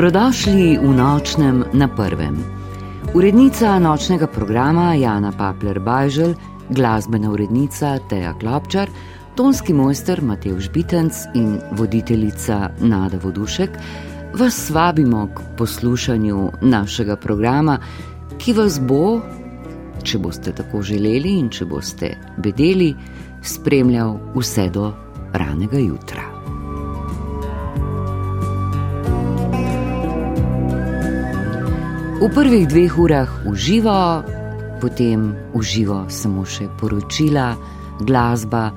Dobrodošli v nočnem na prvem. Urednica nočnega programa Jana Papler Bajžel, glasbena urednica Teja Klopčar, tonski mojster Matej Žbitenc in voditeljica Nada Vodušek vas vabimo k poslušanju našega programa, ki vas bo, če boste tako želeli in če boste bedeli, spremljal vse do ranega jutra. V prvih dveh urah uživo, potem uživo samo še poročila, glasba,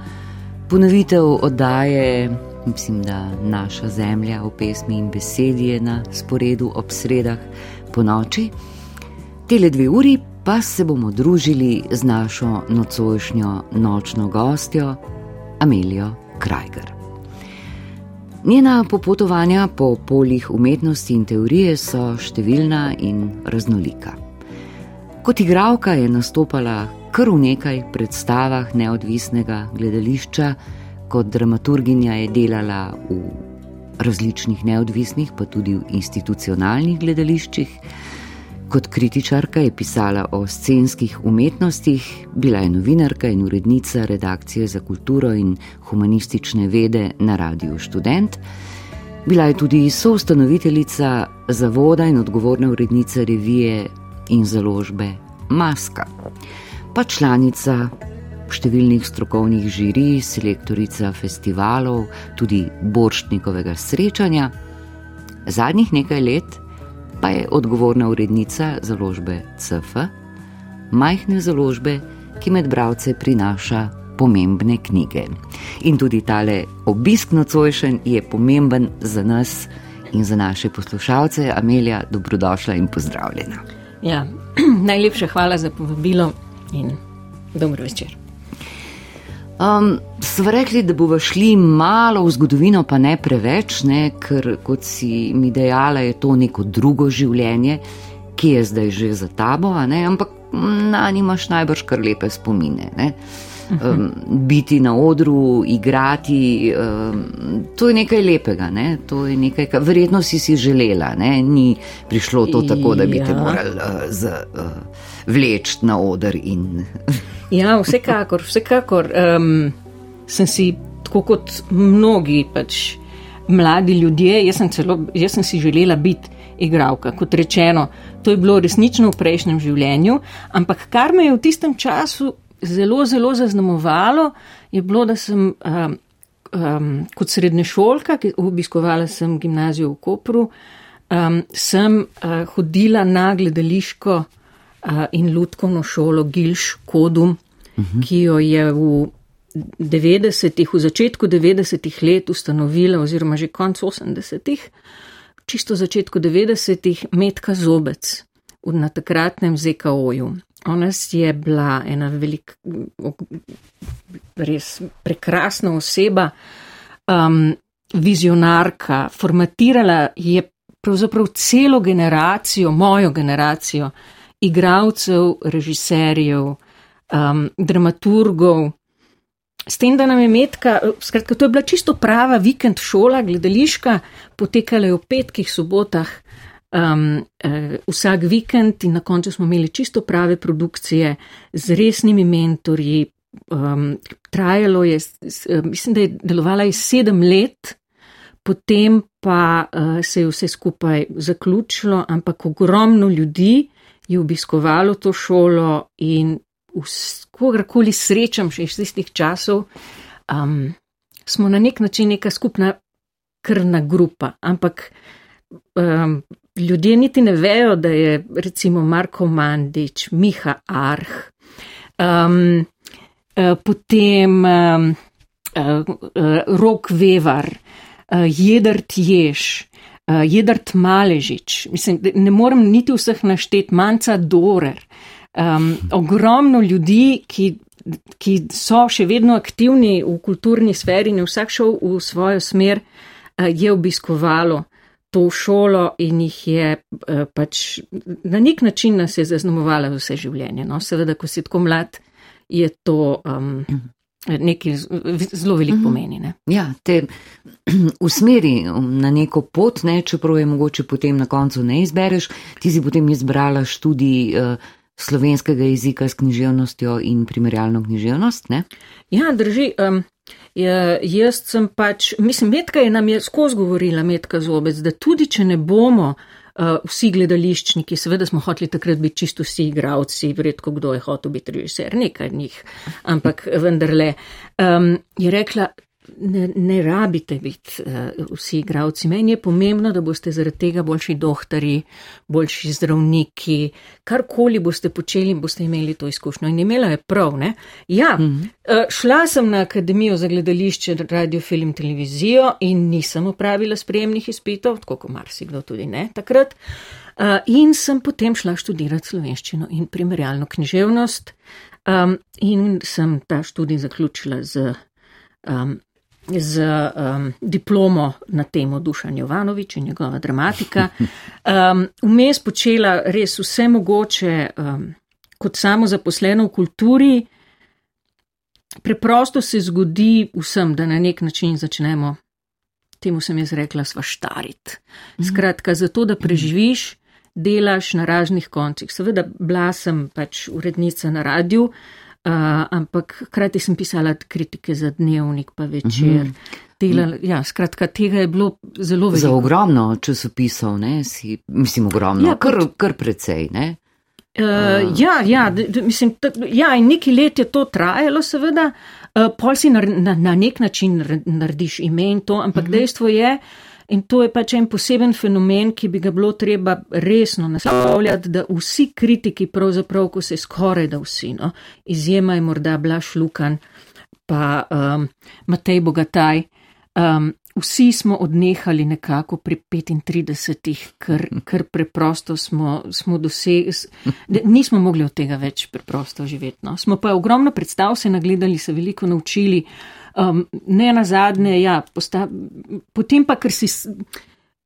ponovitev oddaje, mislim, da naša zemlja v pesmi in besedi je na sporedu ob sredah po noči. Tele dve uri pa se bomo družili z našo nocojšnjo nočno gostjo Amelijo Krajger. Njena popotovanja po poljih umetnosti in teorije so številna in raznolika. Kot igralka je nastopala kar v nekaj predstavah neodvisnega gledališča, kot dramaturginja je delala v različnih neodvisnih, pa tudi v institucionalnih gledališčih. Kot kritičarka je pisala o scenskih umetnostih, bila je novinarka in urednica redakcije za kulturo in humanistične vede na Radiu Student. Bila je tudi soustanoviteljica zavoda in odgovorna urednica revije in založbe Maska, pa članica številnih strokovnih žirij, selektorica festivalov, tudi Borštnikovega srečanja. Zadnjih nekaj let pa je odgovorna urednica založbe CF, majhne založbe, ki med bralce prinaša pomembne knjige. In tudi tale obisk nocojšen je pomemben za nas in za naše poslušalce. Amelija, dobrodošla in pozdravljena. Ja, najlepša hvala za povabilo in dobro večer. Um, Sva rekli, da bomo šli malo v zgodovino, pa ne preveč, ne, ker kot si mi dejala, je to neko drugo življenje, ki je zdaj že za tabo, ampak na njih imaš najbrž kar lepe spomine. Um, biti na odru, igrati, um, to je nekaj lepega, ne? to je nekaj, kar verjetno si si želela. Ne? Ni prišlo to tako, da bi ja. te morali uh, z, uh, vleči na oder. In... ja, vsekakor, vsekakor. Um, sem si, tako kot mnogi pač, mladi ljudje, jaz sem, celo, jaz sem si želela biti igralka. Kot rečeno, to je bilo resnično v prejšnjem življenju, ampak kar me je v tistem času zelo, zelo zaznamovalo, je bilo, da sem um, um, kot srednješolka, ki obiskovala sem gimnazijo v Kopru, um, sem uh, hodila na gledališko in lutkovno šolo Gilš Kodum, uh mhm. -huh. ki jo je v 90-ih, v začetku 90-ih let ustanovila, oziroma že konc 80-ih, čisto v začetku 90-ih, Metka Zobec na takratnem ZKO-ju. Ona je bila ena velik, res prekrasna oseba, um, vizionarka, formatirala je pravzaprav celo generacijo, mojo generacijo, igralcev, režiserjev, um, dramaturgov, S tem, da nam je metka, skratka, to je bila čisto prava vikend šola, gledališka, potekala je v petkih, sobotah, um, uh, vsak vikend in na koncu smo imeli čisto prave produkcije z resnimi mentorji. Um, trajalo je, mislim, da je delovala je sedem let, potem pa uh, se je vse skupaj zaključilo, ampak ogromno ljudi je obiskovalo to šolo in kogarkoli srečam še iz tistih časov, um, smo na nek način neka skupna krvna grupa, ampak um, ljudje niti ne vejo, da je recimo Marko Mandič, Miha Arh, um, uh, potem um, uh, uh, Rok Vevar, uh, Jedrt Jež. Uh, Jedrt Maležič, mislim, ne morem niti vseh naštet, manjca Dorer, um, ogromno ljudi, ki, ki so še vedno aktivni v kulturni sferi in vsak šel v svojo smer, uh, je obiskovalo to šolo in jih je uh, pač na nek način nas je zaznamovala vse življenje. No? Seveda, ko si tako mlad, je to. Um, nekaj zelo velik mhm. pomeni. Ne? Ja, te usmeri na neko pot, ne, čeprav je mogoče potem na koncu ne izbereš, ti si potem izbrala študij uh, slovenskega jezika s književnostjo in primerjalno književnost. Ne? Ja, drži. Um, je, jaz sem pač, mislim, Metka je nam je skozi govorila, Metka Zobec, da tudi če ne bomo uh, vsi gledališčniki, seveda smo hoteli takrat biti čisto vsi igravci, redko kdo je hotel biti režiser, nekaj njih, ampak vendarle. Um, je rekla, ne, ne rabite biti uh, vsi igravci. Meni je pomembno, da boste zaradi tega boljši dohtari, boljši zdravniki, karkoli boste počeli, boste imeli to izkušnjo. In imela je prav, ne? Ja, mm -hmm. uh, šla sem na Akademijo za gledališče, radio, film, televizijo in nisem upravila sprejemnih izpitov, tako kot marsikdo tudi ne takrat. Uh, in sem potem šla študirati slovenščino in primerjalno književnost. Um, in sem ta študij zaključila z um, z um, diplomo na temo Dušan Jovanovič in njegova dramatika. Um, vmes počela res vse mogoče um, kot samo zaposleno v kulturi. Preprosto se zgodi vsem, da na nek način začnemo, temu sem jaz rekla, svaštarit. Mhm. Skratka, zato, da preživiš, delaš na raznih koncih. Seveda, bila sem pač urednica na radiju, Uh, ampak hkrati sem pisala kritike za dnevnik, pa večer. Uh -huh. Delal, ja, skratka, tega je bilo zelo veliko. Za ogromno časopisov, ne, si, mislim, ogromno, ja, kar, kar precej, ne. Uh, uh. Ja, ja, mislim, ja, in neki let je to trajalo, seveda, uh, pol si na, na, na nek način narediš ime in to, ampak uh mhm. -huh. dejstvo je, In to je pač en poseben fenomen, ki bi ga bilo treba resno naslavljati, da vsi kritiki, pravzaprav, ko se skoraj da vsi, no, izjema je morda Blaš Lukan, pa um, Matej Bogataj, um, vsi smo odnehali nekako pri 35, ker, ker preprosto smo, smo dosegli, nismo mogli od tega več preprosto živeti. No. Smo pa ogromno predstav se nagledali, se veliko naučili. Um, ne na zadnje, ja, posta, potem pa, ker si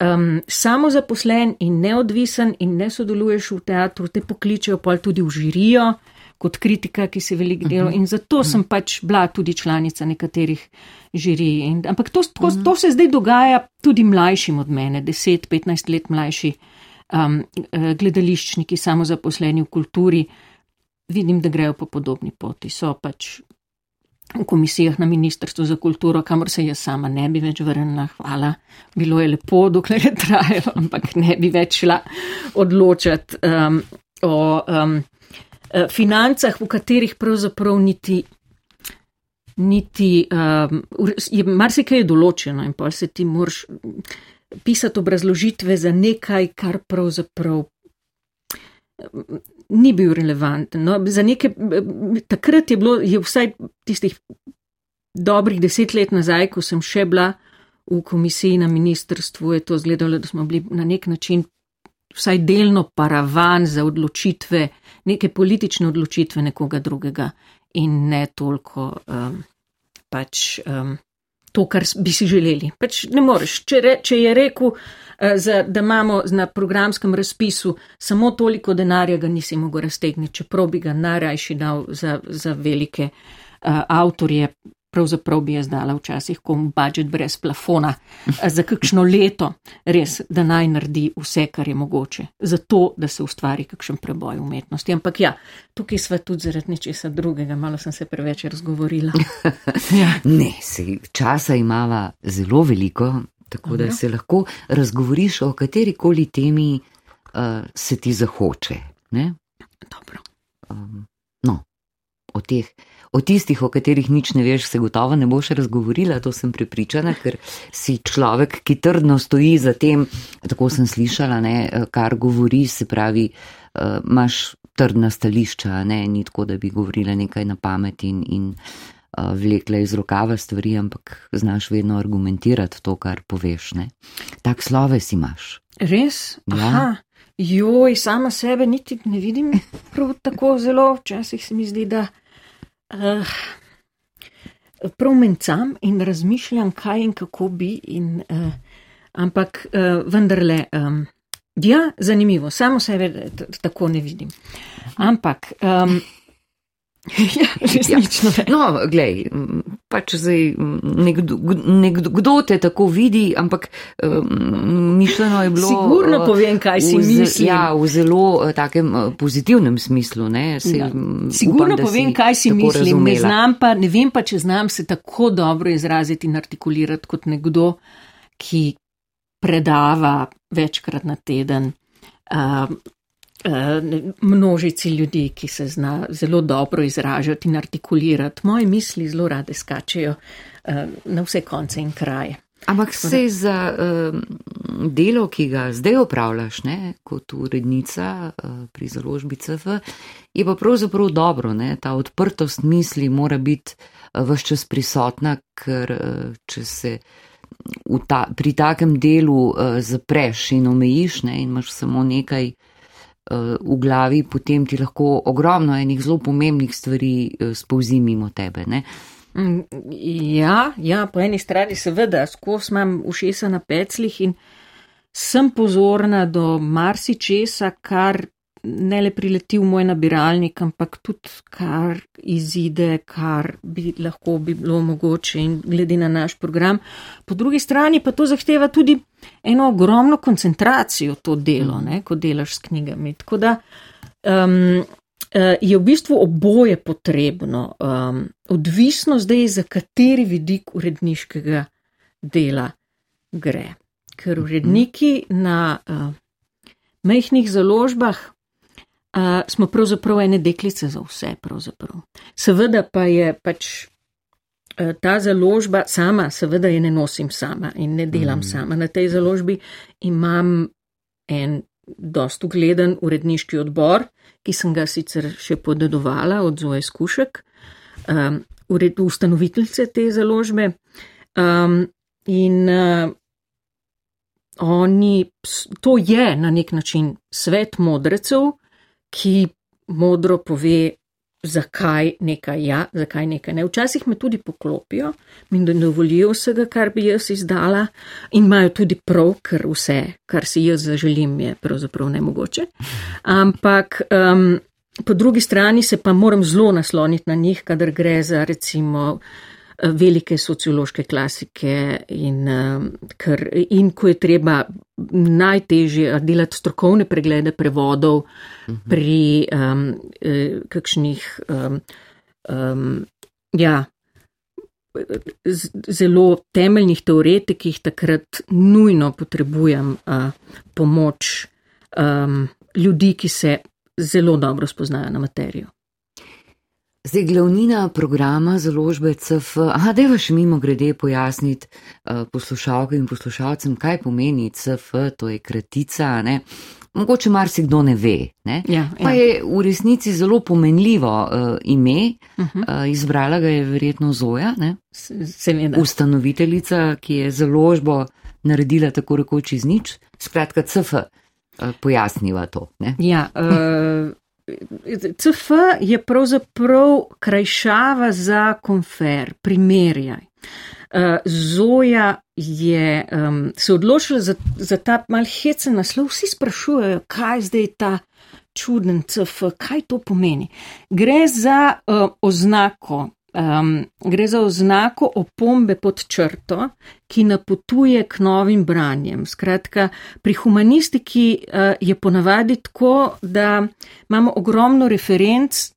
um, samo zaposlen in neodvisen in ne sodeluješ v teatru, te pokličejo pa tudi v žirijo kot kritika, ki se veliko dela. In zato sem pač bila tudi članica nekaterih žirij. In, ampak to, to, to se zdaj dogaja tudi mlajšim od mene, 10-15 let mlajši um, eh, gledališčniki, samo zaposleni v kulturi. Vidim, da grejo po podobni poti. So pač v komisijah na Ministrstvu za kulturo, kamor se jaz sama ne bi več vrnila. Hvala, bilo je lepo, dokler je trajalo, ampak ne bi več šla odločati um, o um, eh, financah, v katerih pravzaprav niti. Niti, um, je, marsikaj je določeno in pa se ti moraš pisati obrazložitve za nekaj, kar pravzaprav ni bil relevanten. No, neke, takrat je bilo, je vsaj tistih dobrih deset let nazaj, ko sem še bila v komisiji na ministrstvu, je to izgledalo, da smo bili na nek način vsaj delno paravan za odločitve, neke politične odločitve nekoga drugega in ne toliko um, pač. Um, To, kar bi si želeli. Pač ne moreš. Če, re, če je rekel, Eh, za, da imamo na programskem razpisu samo toliko denarja, ga nisi mogel raztegniti, čeprav bi ga najrajši dal za, za velike uh, avtorje. Pravzaprav bi jaz dala včasih kom budžet brez plafona eh, za kakšno leto, res, da naj naredi vse, kar je mogoče, zato, da se ustvari kakšen preboj umetnosti. Ampak ja, tukaj sva tudi zaradi nečesa drugega, malo sem se preveč razgovorila. ja. Ne, se, časa imava zelo veliko, tako da se lahko razgovoriš o kateri koli temi uh, se ti zahoče. Ne? Dobro. Um, no, o teh. O tistih, o katerih nič ne veš, se gotovo ne boš razgovorila, to sem prepričana, ker si človek, ki trdno stoji za tem, tako sem slišala, ne, kar govori, se pravi, uh, imaš trdna stališča, ne, ni tako, da bi govorila nekaj na pamet in, in uh, vlekla iz rokava stvari, ampak znaš vedno argumentirati to, kar poveš. Ne. Tak sloves imaš. Res? Ja. Aha. Joj, sama sebe niti ne vidim prav tako zelo, včasih se mi zdi, da uh, prav mencam in razmišljam, kaj in kako bi, in, uh, ampak uh, vendarle, um, ja, zanimivo, samo sebe tako ne vidim. Ampak. Um, Ja, resnično. Ja. No, glej, pač zdaj nekdo, nekdo, kdo te tako vidi, ampak um, mišljeno je bilo. Sigurno povem, kaj si misliš. Ja, v zelo takem pozitivnem smislu. Ne, se, ja. Sigurno upam, povem, kaj si mislim. Ne, znam pa, ne vem pa, če znam se tako dobro izraziti in artikulirati kot nekdo, ki predava večkrat na teden. Uh, Eh, množici ljudi, ki se zna zelo dobro izražati in artikulirati. Moje misli zelo rade skačejo eh, na vse konce in kraje. Ampak se za uh, delo, ki ga zdaj opravljaš, ne, kot urednica uh, pri založbi CF, je pa pravzaprav dobro, ne, ta odprtost misli mora biti uh, vse čas prisotna, ker uh, če se ta, pri takem delu uh, zapreš in omejiš ne, in imaš samo nekaj uh, v glavi, potem ti lahko ogromno enih zelo pomembnih stvari eh, spouzi mimo tebe. Ne? Mm, ja, ja, po eni strani seveda, skozi imam ušesa na peclih in sem pozorna do marsičesa, kar ne le prileti v moj nabiralnik, ampak tudi kar izide, kar bi lahko bi bilo mogoče in glede na naš program. Po drugi strani pa to zahteva tudi eno ogromno koncentracijo to delo, ne, ko delaš s knjigami. Tako da um, je v bistvu oboje potrebno, um, odvisno zdaj, za kateri vidik uredniškega dela gre. Ker uredniki na uh, mehkih založbah uh, smo pravzaprav ene deklice za vse. Pravzaprav. Seveda pa je pač uh, ta založba sama, seveda je ne nosim sama in ne delam mm. sama. Na tej založbi imam en dost ugleden uredniški odbor, ki sem ga sicer še podedovala od Zoe Skušek, um, ured, ustanoviteljice te založbe. Um, in uh, oni, to je na nek način svet modrecev, ki modro pove, zakaj nekaj ja, zakaj nekaj ne. Včasih me tudi poklopijo da ne dovolijo vsega, kar bi jaz izdala in imajo tudi prav, ker vse, kar si jaz zaželim, je pravzaprav nemogoče. Ampak um, po drugi strani se pa moram zelo nasloniti na njih, kadar gre za recimo velike sociološke klasike in, kar, in ko je treba najtežje delati strokovne preglede prevodov -huh. pri um, kakšnih um, um, ja, zelo temeljnih teoretikih, takrat nujno potrebujem uh, pomoč um, ljudi, ki se zelo dobro spoznajo na materijo. Zdaj, glavnina programa založbe CF, aha, da je vaš mimo grede pojasniti uh, poslušalkam in poslušalcem, kaj pomeni CF, to je kratica, ne? Mogoče marsikdo ne ve, ne? Ja, pa ja. je v resnici zelo pomenljivo uh, ime, uh -huh. uh, izbrala ga je verjetno Zoja, ne? Seveda. Ustanoviteljica, ki je založbo naredila tako rekoč iz nič, skratka CF, uh, pojasniva to, ne? Ja, uh... CF je pravzaprav krajšava za konfer, primerjaj. Uh, Zoja je um, se odločila za, za ta malhecen naslov. Vsi sprašujejo, kaj zdaj je ta čuden CF, kaj to pomeni. Gre za uh, oznako um, gre za oznako opombe pod črto, ki napotuje k novim branjem. Skratka, pri humanistiki uh, je ponavadi tako, da imamo ogromno referenc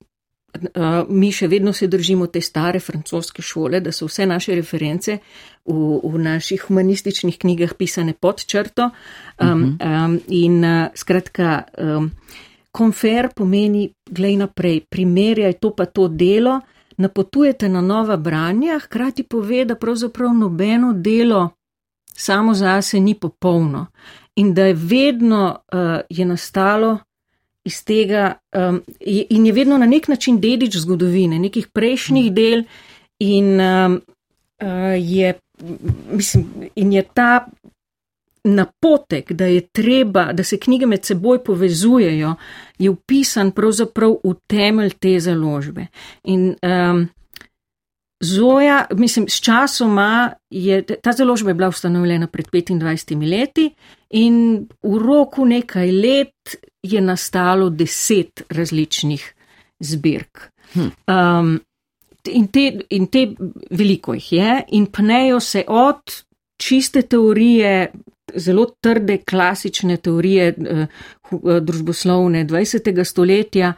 uh, mi še vedno se držimo te stare francoske šole, da so vse naše reference v, v naših humanističnih knjigah pisane pod črto. Um, um, in uh, skratka, um, konfer pomeni, glej naprej, primerjaj to pa to delo, napotujete na nova branja, hkrati pove, da pravzaprav nobeno delo samo zase ni popolno in da je vedno uh, je nastalo iz tega um, in je vedno na nek način dedič zgodovine, nekih prejšnjih del in, um, uh, je, mislim, in je ta napotek, da je treba, da se knjige med seboj povezujejo, je upisan pravzaprav v temelj te založbe. In um, Zoja, mislim, s časoma je ta založba je bila ustanovljena pred 25 leti in v roku nekaj let je nastalo deset različnih zbirk. Um, in, te, in te veliko jih je in pnejo se od čiste teorije, zelo trde klasične teorije uh, družboslovne 20. stoletja,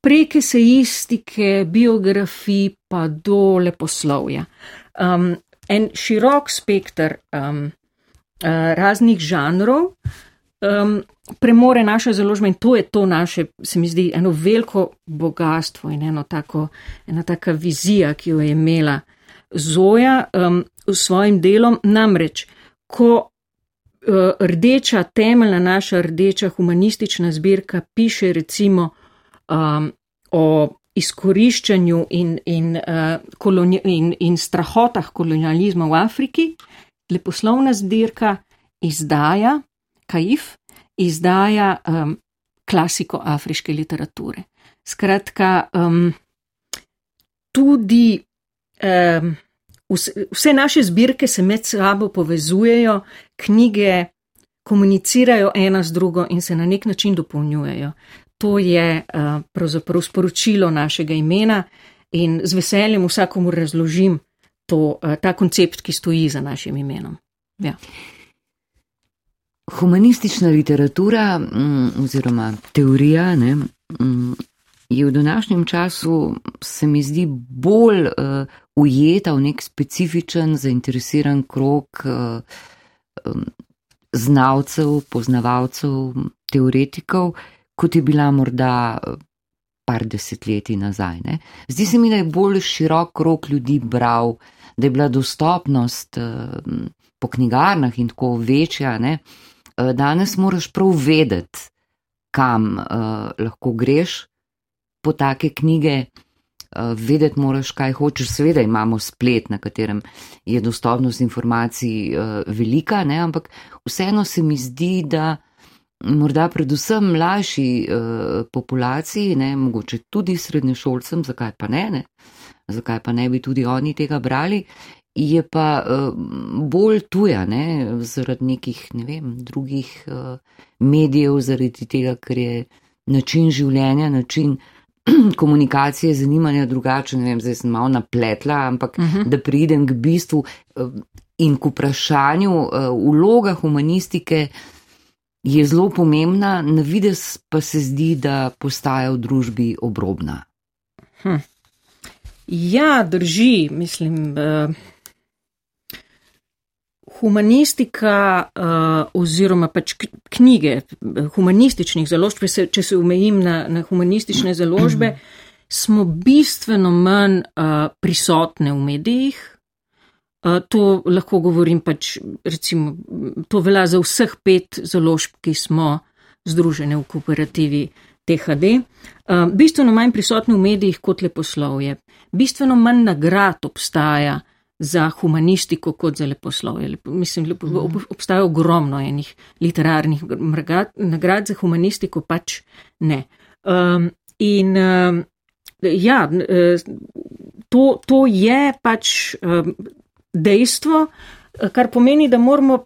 prek esejistike, biografij pa do leposlovja. Um, en širok spektr um, uh, raznih žanrov um, premore naše založbe in to je to naše, se mi zdi, eno veliko bogatstvo in eno tako, ena taka vizija, ki jo je imela Zoja um, v svojim delom. Namreč, ko rdeča, temeljna naša rdeča humanistična zbirka piše recimo um, o izkoriščanju in, in, uh, in, in strahotah kolonializma v Afriki, leposlovna zbirka izdaja Kaif, izdaja um, klasiko afriške literature. Skratka, um, tudi um, vse, vse naše zbirke se med sabo povezujejo, knjige komunicirajo ena z drugo in se na nek način dopolnjujejo to je uh, pravzaprav sporočilo našega imena in z veseljem vsakomu razložim to, uh, ta koncept, ki stoji za našim imenom. Ja. Humanistična literatura mm, oziroma teorija ne, mm, je v današnjem času, se mi zdi, bolj uh, ujeta v nek specifičen, zainteresiran krok uh, um, znavcev, poznavalcev, teoretikov, kot je bila morda eh, par desetletij nazaj. Ne. Zdi se mi, da je bolj širok krok ljudi bral, da je bila dostopnost eh, po knjigarnah in tako večja. Ne. Eh, danes moraš prav vedeti, kam lahko greš po take knjige. Vedeti moraš, kaj hočeš. Seveda imamo splet, na katerem je dostopnost informacij velika, ne? ampak vseeno se mi zdi, da morda predvsem mlajši uh, populaciji, ne, mogoče tudi srednješolcem, zakaj pa ne, ne, zakaj pa ne bi tudi oni tega brali, je pa uh, bolj tuja, ne, zaradi nekih, ne vem, drugih uh, medijev, zaradi tega, ker je način življenja, način komunikacije, zanimanja drugačen, ne vem, zdaj sem malo napletla, ampak uh mhm. -huh. da pridem k bistvu uh, in k vprašanju uh, vloga humanistike, je zelo pomembna, na vides pa se zdi, da postaja v družbi obrobna. Hm. Ja, drži, mislim. Uh, humanistika uh, oziroma pač knjige humanističnih založb, če se omejim na, na humanistične založbe, smo bistveno manj uh, prisotne v medijih, To lahko govorim pač, recimo, to velja za vseh pet založb, ki smo združene v kooperativi THD. Bistveno manj prisotno v medijih kot leposlovje. Bistveno manj nagrad obstaja za humanistiko kot za leposlovje. Mislim, lepo, mhm. obstaja ogromno enih literarnih nagrad za humanistiko, pač ne. In ja, to, to je pač dejstvo, kar pomeni, da moramo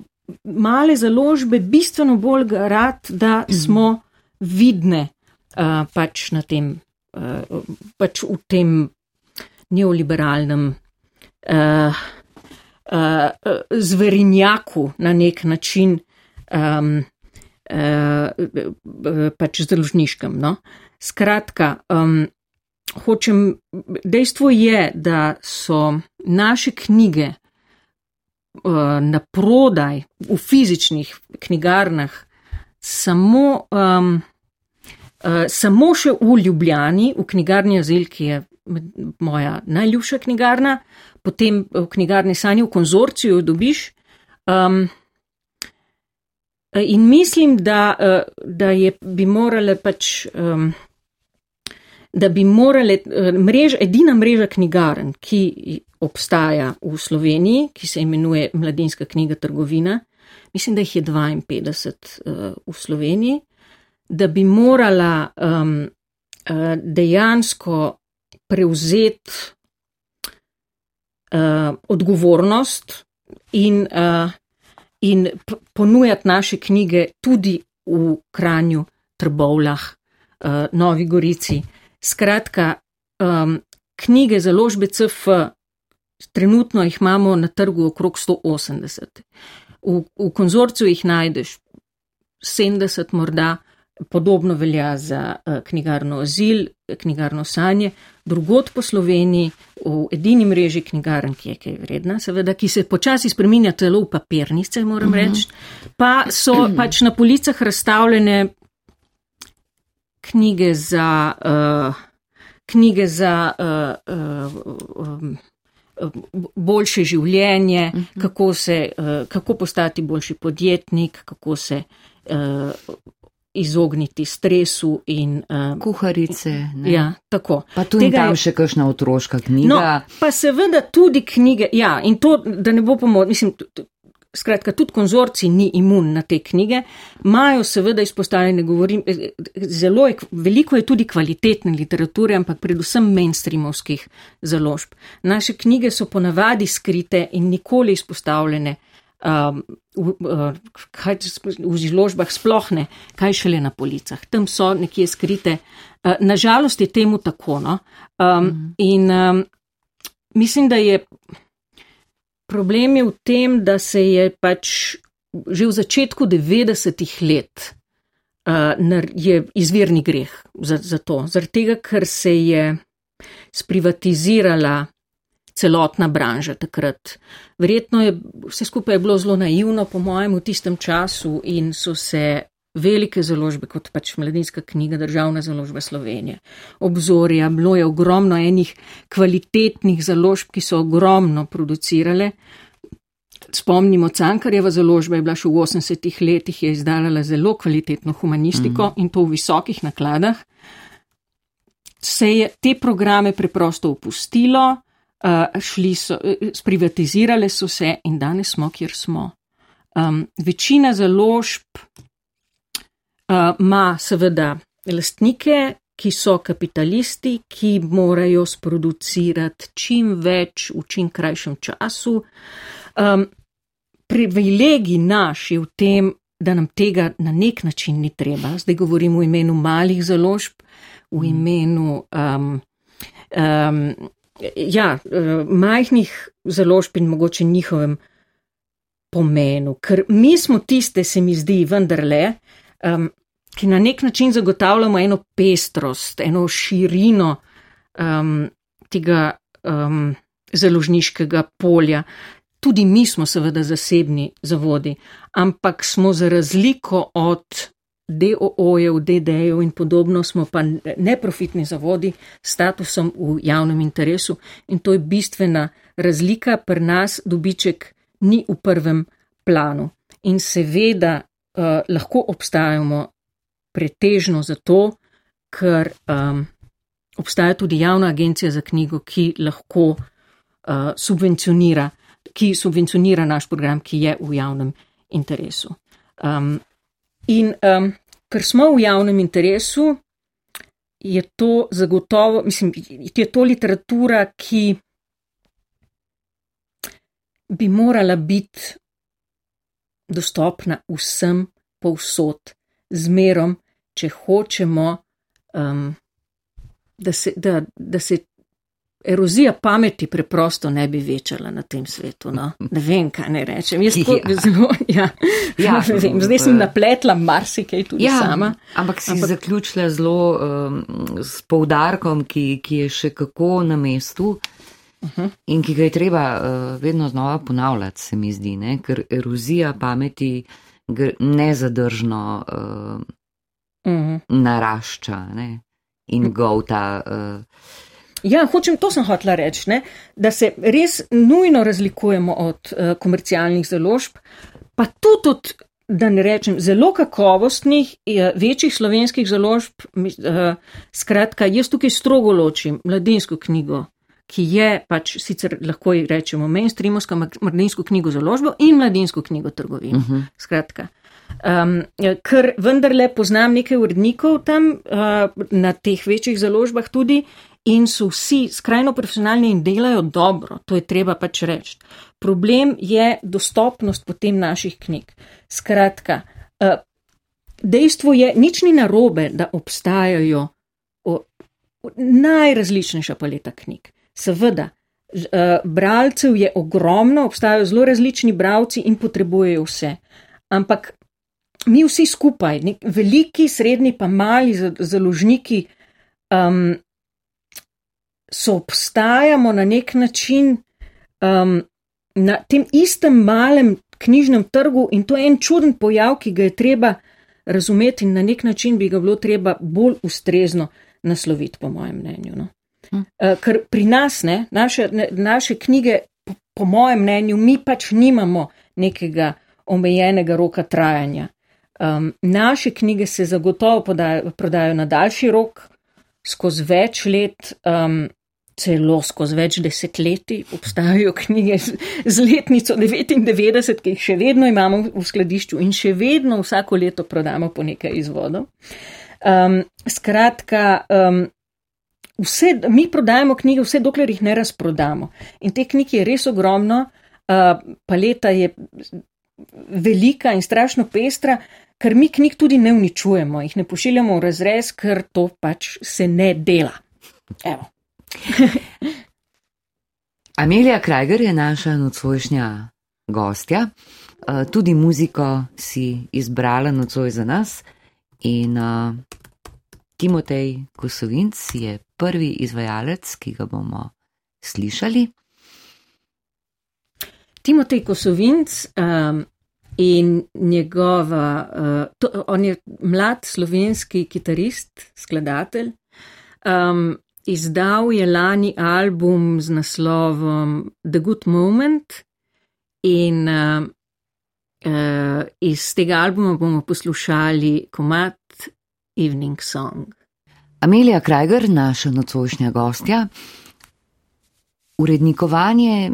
male založbe bistveno bolj garati, da smo vidne uh, pač, tem, uh, pač v tem neoliberalnem uh, uh, zverinjaku na nek način. Um, Uh, pač založniškem. No? Skratka, um, hočem, dejstvo je, da so naše knjige uh, na prodaj v fizičnih knjigarnah samo, um, uh, samo še v Ljubljani, v knjigarni Azil, ki je moja najljubša knjigarna, potem v knjigarni Sanje v konzorciju dobiš. Um, in mislim, da, uh, da je, bi morale pač. Um, da bi morale, eh, mrež, edina mreža knjigarn, ki obstaja v Sloveniji, ki se imenuje Mladinska knjiga trgovina, mislim, da jih je 52 uh, v Sloveniji, da bi morala um, uh, dejansko prevzeti uh, odgovornost in, uh, in ponujati naše knjige tudi v Kranju, Trbovlah, uh, Novi Gorici. Skratka, um, knjige založbe CF, trenutno jih imamo na trgu okrog 180. V, v konzorciju jih najdeš 70 morda, podobno velja za uh, knjigarno Azil, knjigarno Sanje, drugot po Sloveniji, v edini mreži knjigarn, ki je kaj vredna, seveda, ki se počasi spreminja celo v papirnice, moram uh mhm. -huh. reči, pa so pač na policah razstavljene knjige za, uh, knjige za uh, uh, um, boljše življenje, uh mhm. -huh. kako, se, uh, kako postati boljši podjetnik, kako se uh, izogniti stresu in uh, kuharice. Ne? Ja, tako. Pa tu in tam je še kakšna otroška knjiga. No, pa seveda tudi knjige, ja, in to, da ne bo pomoč, mislim, Skratka, tudi konzorci ni imun na te knjige, imajo seveda izpostavljene, govorim, eh, zelo je, veliko je tudi kvalitetne literature, ampak predvsem mainstreamovskih založb. Naše knjige so ponavadi skrite in nikoli izpostavljene um, v, uh, kaj, v izložbah, sploh ne, kaj šele na policah. Tam so nekje skrite. Uh, nažalost je temu tako. No? Um, mm. In um, mislim, da je. Problem je v tem, da se je pač že v začetku 90-ih let uh, je izvirni greh za, za to, zaradi tega, ker se je sprivatizirala celotna branža takrat. Verjetno je vse skupaj je bilo zelo naivno, po mojem, v tistem času in so se velike založbe, kot pač mladinska knjiga, državna založba Slovenije, obzorja, bilo je ogromno enih kvalitetnih založb, ki so ogromno producirale. Spomnimo, Cankarjeva založba je bila še v 80-ih letih, je izdala zelo kvalitetno humanistiko mm. in to v visokih nakladah. Se je te programe preprosto opustilo, uh, šli so, uh, sprivatizirale so se in danes smo, kjer smo. Um, večina založb uh, ima seveda lastnike, ki so kapitalisti, ki morajo sproducirati čim več v čim krajšem času. Um, privilegij naš je v tem, da nam tega na nek način ni treba. Zdaj govorim v imenu malih založb, v imenu um, um, ja, uh, majhnih založb in mogoče njihovem pomenu. Ker mi smo tiste, se mi zdi, vendarle, um, ki na nek način zagotavljamo eno pestrost, eno širino um, tega um, založniškega polja. Tudi mi smo seveda zasebni zavodi, ampak smo za razliko od DOO-jev, DD-jev in podobno, smo pa neprofitni zavodi s statusom v javnem interesu in to je bistvena razlika, pri nas dobiček ni v prvem planu. In seveda uh, lahko obstajamo pretežno zato, ker um, obstaja tudi javna agencija za knjigo, ki lahko uh, subvencionira, ki subvencionira naš program, ki je v javnem interesu. Um, in um, ker smo v javnem interesu, je to zagotovo, mislim, je to literatura, ki bi morala biti dostopna vsem povsod, zmerom, če hočemo, um, da, se, da, da se erozija pameti preprosto ne bi večala na tem svetu. No. Ne vem, kaj ne rečem. Jaz tako Ja. zelo, ja, Ja, ne vem. Zdaj sem napletla marsikaj tudi Ja, sama. ampak si ampak... zaključila zelo um, s poudarkom, ki, ki je še kako na mestu uh -huh. in ki ga je treba uh, vedno znova ponavljati, se mi zdi, ne? ker erozija pameti nezadržno uh, Mhm. narašča ne? in govta. Uh, Ja, hočem, to sem hotela reči, ne? da se res nujno razlikujemo od uh, komercialnih založb, pa tudi od, da ne rečem, zelo kakovostnih, uh, večjih slovenskih založb. Uh, skratka, jaz tukaj strogo ločim mladinsko knjigo, ki je pač sicer lahko ji rečemo mainstreamovska mladinsko knjigo založbo in mladinsko knjigo trgovino. Uh -huh. Skratka. Um, ker vendarle poznam nekaj urednikov tam uh, na teh večjih založbah tudi in so vsi skrajno profesionalni in delajo dobro, to je treba pač reči. Problem je dostopnost potem naših knjig. Skratka, uh, dejstvo je, nič ni narobe, da obstajajo najrazličnejša paleta knjig. Seveda, uh, bralcev je ogromno, obstajajo zelo različni bralci in potrebujejo vse. Ampak mi vsi skupaj, nek, veliki, srednji, pa mali za- založniki, um, so obstajamo na nek način um, na tem istem malem knjižnem trgu in to je en čuden pojav, ki ga je treba razumeti in na nek način bi ga bilo treba bolj ustrezno nasloviti, po mojem mnenju. No. Hm. Uh, ker pri nas, ne, naše, ne, naše knjige, po, po mojem mnenju, mi pač nimamo nekega omejenega roka trajanja. Um, naše knjige se zagotovo podajo, prodajo na daljši rok, skozi več let, um, celo skozi več desetletij. Obstajajo knjige z, z letnico 99, ki jih še vedno imamo v skladišču in še vedno vsako leto prodamo po nekaj izvodov. Um, skratka, um, vse, mi prodajamo knjige, vse dokler jih ne razprodamo. In te knjige je res ogromno, uh, paleta je velika in strašno pestra, ker mi knjig tudi ne uničujemo, jih ne pošiljamo v razrez, ker to pač se ne dela. Evo. Amelija Krajger je naša nocojšnja gostja, uh, tudi muziko si izbrala nocoj za nas in uh, Timotej Kosovinc je prvi izvajalec, ki ga bomo slišali. Timotej Kosovinc um, in njegova, uh, to, on je mlad slovenski kitarist, skladatelj. Um, izdal je lani album z naslovom The Good Moment in uh, uh, iz tega albuma bomo poslušali komat Evening Song. Amelija Krajger, naša nocojšnja gostja. Urednikovanje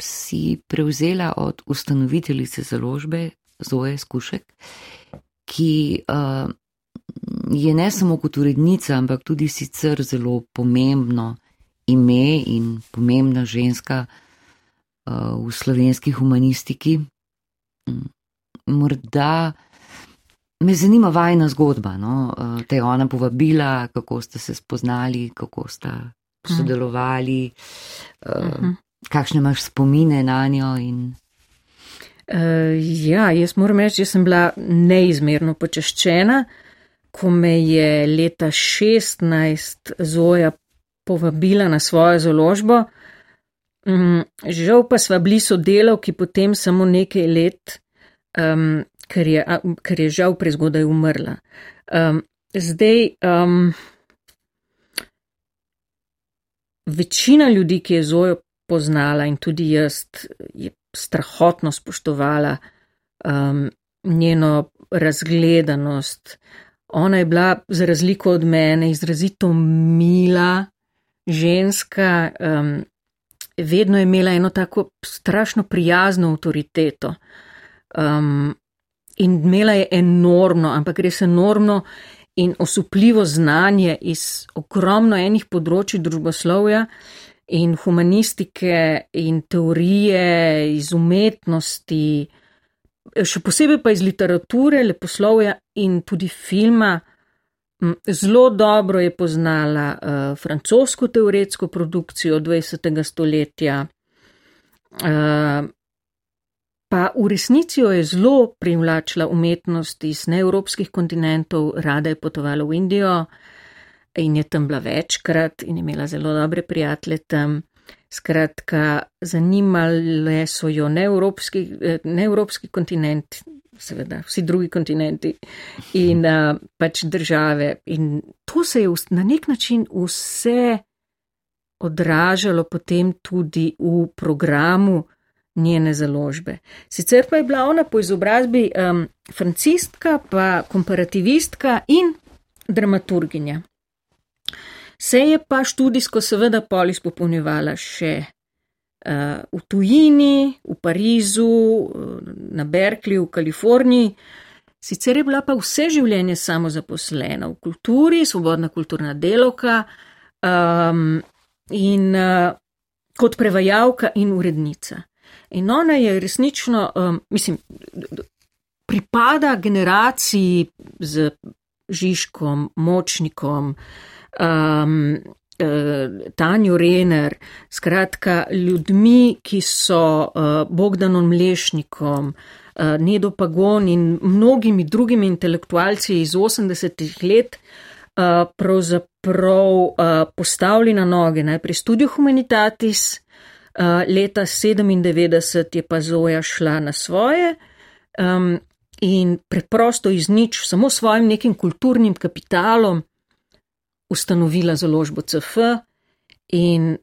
si prevzela od ustanoviteljice založbe Zoe Skušek, ki uh, je ne samo kot urednica, ampak tudi sicer zelo pomembno ime in pomembna ženska uh, v slovenski humanistiki. Mm, Morda me zanima vajna zgodba, no? uh, te je ona povabila, kako ste se spoznali, kako sta sodelovali, uh, uh -huh. Kakšne imaš spomine na njo in Uh, ja, jaz moram reči, da sem bila neizmerno počaščena, ko me je leta 16 Zoja povabila na svojo založbo. Um, žal pa sva bili sodelavki potem samo nekaj let, um, ker, je, ker je žal prezgodaj umrla. Um, zdaj, um, večina ljudi, ki je Zojo poznala in tudi jaz, je strahotno spoštovala um, njeno razgledanost. Ona je bila, za razliko od mene, izrazito mila ženska, um, vedno je imela eno tako strašno prijazno avtoriteto. Um, in imela je enormno, ampak res enormno in osupljivo znanje iz ogromno enih področji družboslovja in humanistike in teorije, iz umetnosti, še posebej pa iz literature, leposlovja in tudi filma. Zelo dobro je poznala uh, francosko teoretsko produkcijo 20. stoletja, uh, pa v resnici jo je zelo privlačila umetnost iz neevropskih kontinentov, rada je potovala v Indijo in je tam bila večkrat in imela zelo dobre prijatelje tam. Skratka, zanimale so jo neevropski, eh, neevropski kontinent, seveda vsi drugi kontinenti in uh, pač države. In to se je na nek način vse odražalo potem tudi v programu njene založbe. Sicer pa je bila ona po izobrazbi um, francistka, pa komparativistka in dramaturginja. Se je pa študijsko seveda polis popolnjevala še uh, v tujini, v Parizu, uh, na Berkeleyju, v Kaliforniji. Sicer je bila pa vse življenje samo zaposlena v kulturi, svobodna kulturna delovka um, in uh, kot prevajalka in urednica. In ona je resnično, um, mislim, pripada generaciji z Žižkom, Močnikom, um, uh, Tanjo Rener, skratka ljudmi, ki so uh, Bogdanom Mlešnikom, uh, Nedo Pagon in mnogimi drugimi intelektualci iz 80-ih let uh, pravzaprav uh, postavili na noge najprej Studio Humanitatis, uh, leta 97 je pa Zoja šla na svoje. Um, In preprosto iz nič, samo svojim nekim kulturnim kapitalom, ustanovila založbo CF in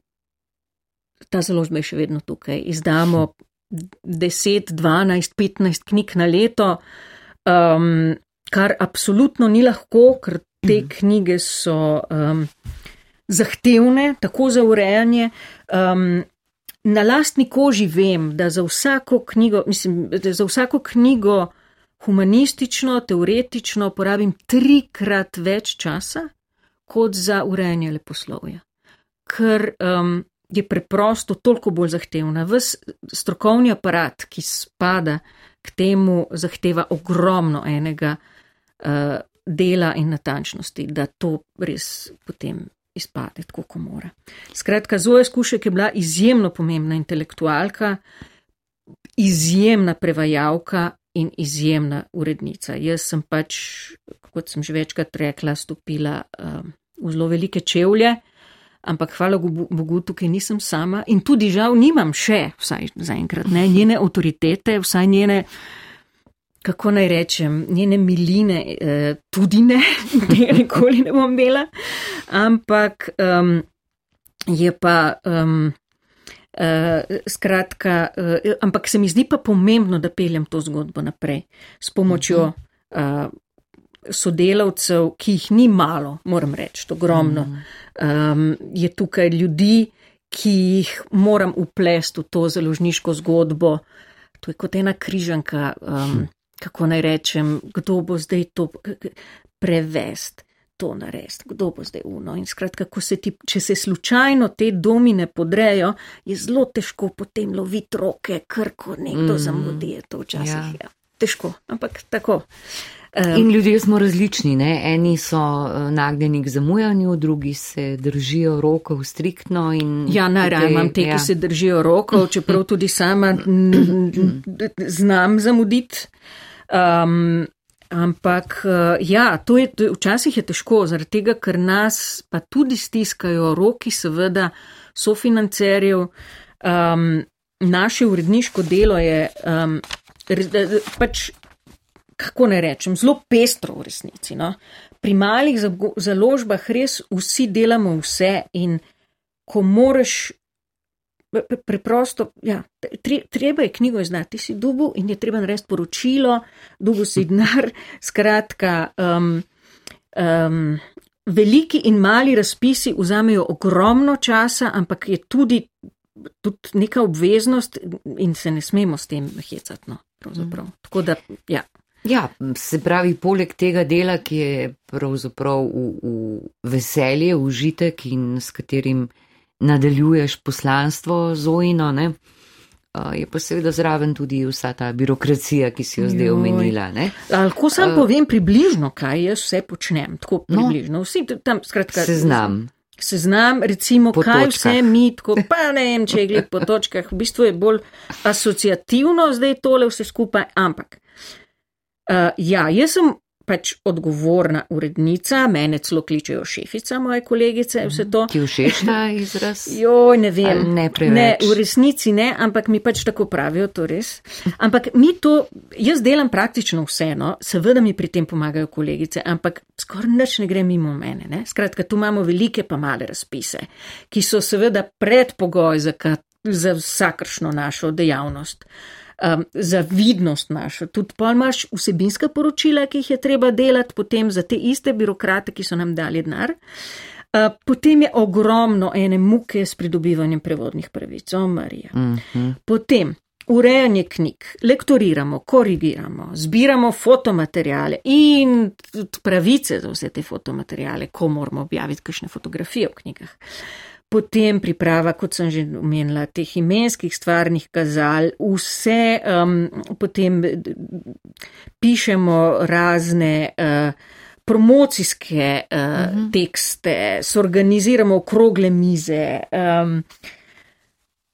ta založba je še vedno tukaj. Izdamo 10, 12, 15 knjig na leto, um, kar absolutno ni lahko, ker te mhm. knjige so um, zahtevne, tako za urejanje. Um, na lastni koži vem, da za vsako knjigo, mislim, da za vsako knjigo humanistično, teoretično porabim trikrat več časa, kot za urejanje leposlovja. Ker um, je preprosto toliko bolj zahtevna. Ves strokovni aparat, ki spada k temu, zahteva ogromno enega uh, dela in natančnosti, da to res potem izpade tako, kot mora. Skratka, Zoja Skušek je bila izjemno pomembna intelektualka, izjemna prevajalka. In izjemna urednica. Jaz sem pač, kot sem že večkrat rekla, stopila um, v zelo velike čevlje, ampak hvala Bogu, tukaj nisem sama in tudi žal nimam še, vsaj zaenkrat, ne, njene avtoritete, vsaj njene, kako naj rečem, njene miline, eh, tudi ne, tega nikoli ne bom imela, ampak um, je pa. Um, Uh, skratka, uh, ampak se mi zdi pa pomembno, da peljem to zgodbo naprej s pomočjo uh, sodelavcev, ki jih ni malo, moram reči, ogromno. Um, je tukaj ljudi, ki jih moram uplesti v to založniško zgodbo. To je kot ena križanka, um, kako naj rečem, kdo bo zdaj to prevest. To narediti, kdo bo zdaj uno. In skratka, se ti, če se slučajno te domine podrejo, je zelo težko potem loviti roke, ker ko nekdo mm. zamudi, je to včasih ja. Ja, težko, ampak tako. In ljudje smo različni, ne? eni so eh, nagnjeni k zamujanju, drugi se držijo rokov striktno. Ja, najraje imam te, ja. ki se držijo rokov, čeprav tudi sama znam zamuditi. Um, ampak eh, ja, to je, včasih je težko, zaradi tega, ker nas pa tudi stiskajo roki, seveda, sofinancerjev. Um, naše uredniško delo je um, pač kako ne rečem, zelo pestro v resnici. No? Pri malih založbah res vsi delamo vse in ko moraš preprosto, ja, treba je knjigo izdati, si dubu in je treba narediti poročilo, dubu si denar, skratka. Um, um, Veliki in mali razpisi vzamejo ogromno časa, ampak je tudi, tudi neka obveznost in se ne smemo s tem hecati. No, mm. Tako da, ja. Ja, se pravi, poleg tega dela, ki je pravzaprav v, v veselje, užitek in s katerim nadaljuješ poslanstvo Zojino, ne, je pa seveda zraven tudi vsa ta birokracija, ki si jo zdaj omenila. Lahko sam uh, povem približno, kaj jaz vse počnem. Tako no. približno. No, Vsi tam, skratka. Seznam. Seznam, recimo, po kaj točkah. vse mi, tako pa ne vem, če gled po točkah, v bistvu je bolj asociativno zdaj tole vse skupaj, ampak. Uh, ja, jaz sem pač odgovorna urednica, mene celo kličejo šefica, moje kolegice, vse to. Ti všeč ta izraz? Joj, ne vem. Ne, ne, v resnici ne, ampak mi pač tako pravijo, to res. Ampak mi to, jaz delam praktično vseeno, seveda mi pri tem pomagajo kolegice, ampak skoraj nič ne gre mimo mene. Ne? Skratka, tu imamo velike pa male razpise, ki so seveda predpogoj za, za vsakršno našo dejavnost um, za vidnost našo. Tudi pa imaš vsebinska poročila, ki jih je treba delati potem za te iste birokrate, ki so nam dali denar. Uh, potem je ogromno ene muke s pridobivanjem prevodnih pravic, o Marija. Uh mhm. -huh. Potem urejanje knjig, lektoriramo, korigiramo, zbiramo fotomaterijale in pravice za vse te fotomaterijale, ko moramo objaviti kakšne fotografije v knjigah. Uh, potem priprava, kot sem že omenila, teh imenskih stvarnih kazal, vse um, potem pišemo razne uh, promocijske uh, uh -huh. tekste, sorganiziramo okrogle mize. Um,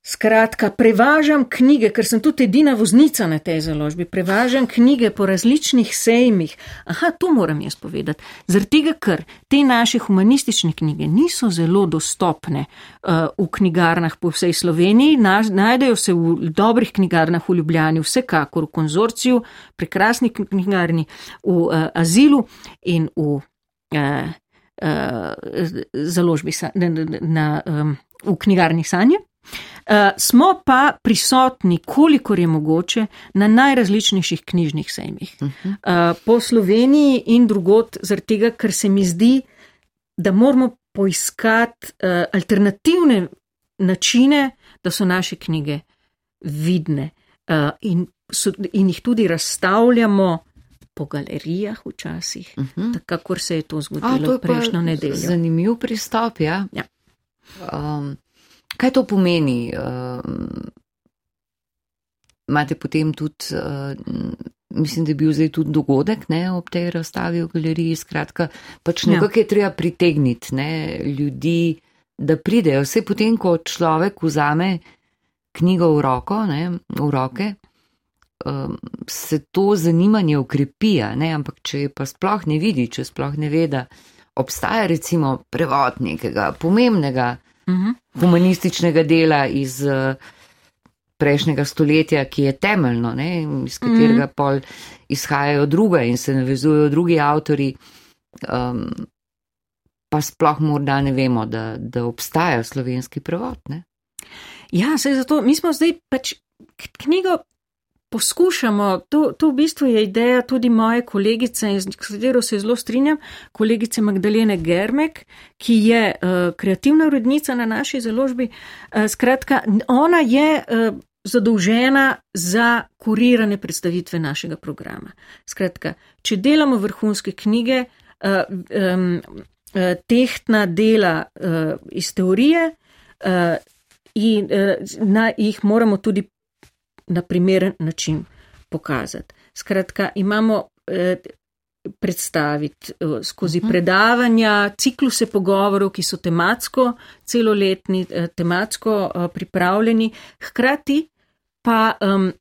Skratka, prevažam knjige, ker sem tudi edina voznica na tej založbi, prevažam knjige po različnih sejmih. Aha, to moram jaz povedati. Zaradi tega, ker te naše humanistične knjige niso zelo dostopne uh, v knjigarnah po vsej Sloveniji, najdejo se v dobrih knjigarnah v Ljubljani, vsekakor v konzorciju, prekrasni knjigarni, v uh, azilu in v. Uh, Uh, založbi na, na, na, um, v knjigarni Sanje. Uh, smo pa prisotni, kolikor je mogoče, na najrazličnejših knjižnih sejmih. Uh -huh. uh, po Sloveniji in drugot, zaradi tega, ker se mi zdi, da moramo poiskati uh, alternativne načine, da so naše knjige vidne uh, in, so, in jih tudi razstavljamo. Po galerijah včasih, uh -huh. tako se je to zgodilo A, to prejšnjo nedeljo. Zanimiv pristop, ja. ja. Um, Kaj to pomeni? Uh, imate potem tudi, uh, mislim, da je bil zdaj tudi dogodek ne, ob tej razstavi v galeriji, skratka, pač ja. nekako je treba pritegniti ne, ljudi, da pridejo. Vse potem, ko človek vzame knjigo v, roko, ne, v roke, um, se to zanimanje ukrepi, ampak če pa sploh ne vidi, če sploh ne ve, da obstaja recimo prevod nekega pomembnega, uh mhm. -huh. humanističnega dela iz uh, prejšnjega stoletja, ki je temeljno, ne, iz katerega uh mhm. -huh. pol izhajajo druga in se navezujejo drugi avtori, um, pa sploh morda ne vemo, da, da obstaja slovenski prevod. Ne. Ja, se zato mi smo zdaj pač knjigo poskušamo, to, to v bistvu je ideja tudi moje kolegice, s katero se zelo strinjam, kolegice Magdalene Germek, ki je uh, kreativna urednica na naši založbi. Uh, skratka, ona je uh, zadolžena za kurirane predstavitve našega programa. Skratka, če delamo vrhunske knjige, uh, um, uh, tehtna dela uh, iz teorije, uh, in uh, na, jih moramo tudi na primeren način pokazati. Skratka, imamo eh, predstaviti eh, skozi uh mhm. -huh. predavanja, cikluse pogovorov, ki so tematsko, celoletni, eh, tematsko eh, pripravljeni. Hkrati pa um,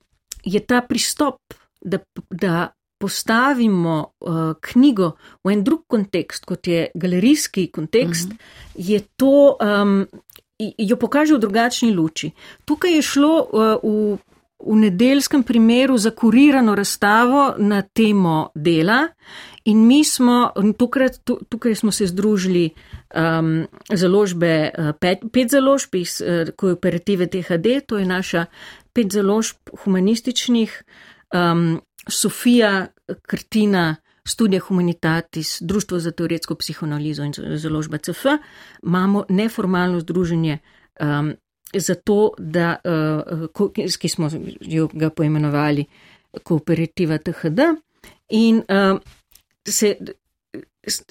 je ta pristop, da, da postavimo uh, knjigo v en drug kontekst, kot je galerijski kontekst, uh mhm. -huh. je to. Um, Jo pokaže v drugačni luči. Tukaj je šlo uh, v v nedeljskem primeru za kurirano razstavo na temo dela. In mi smo, tukaj, tukaj smo se združili um, založbe, uh, pet, pet založb iz uh, kooperative THD, to je naša pet založb humanističnih, um, Sofija Krtina, Studija Humanitatis, Društvo za teoretsko psihoanalizo in založba CF, imamo neformalno združenje um, zato, da, uh, ki smo jo ga poimenovali kooperativa THD in uh, se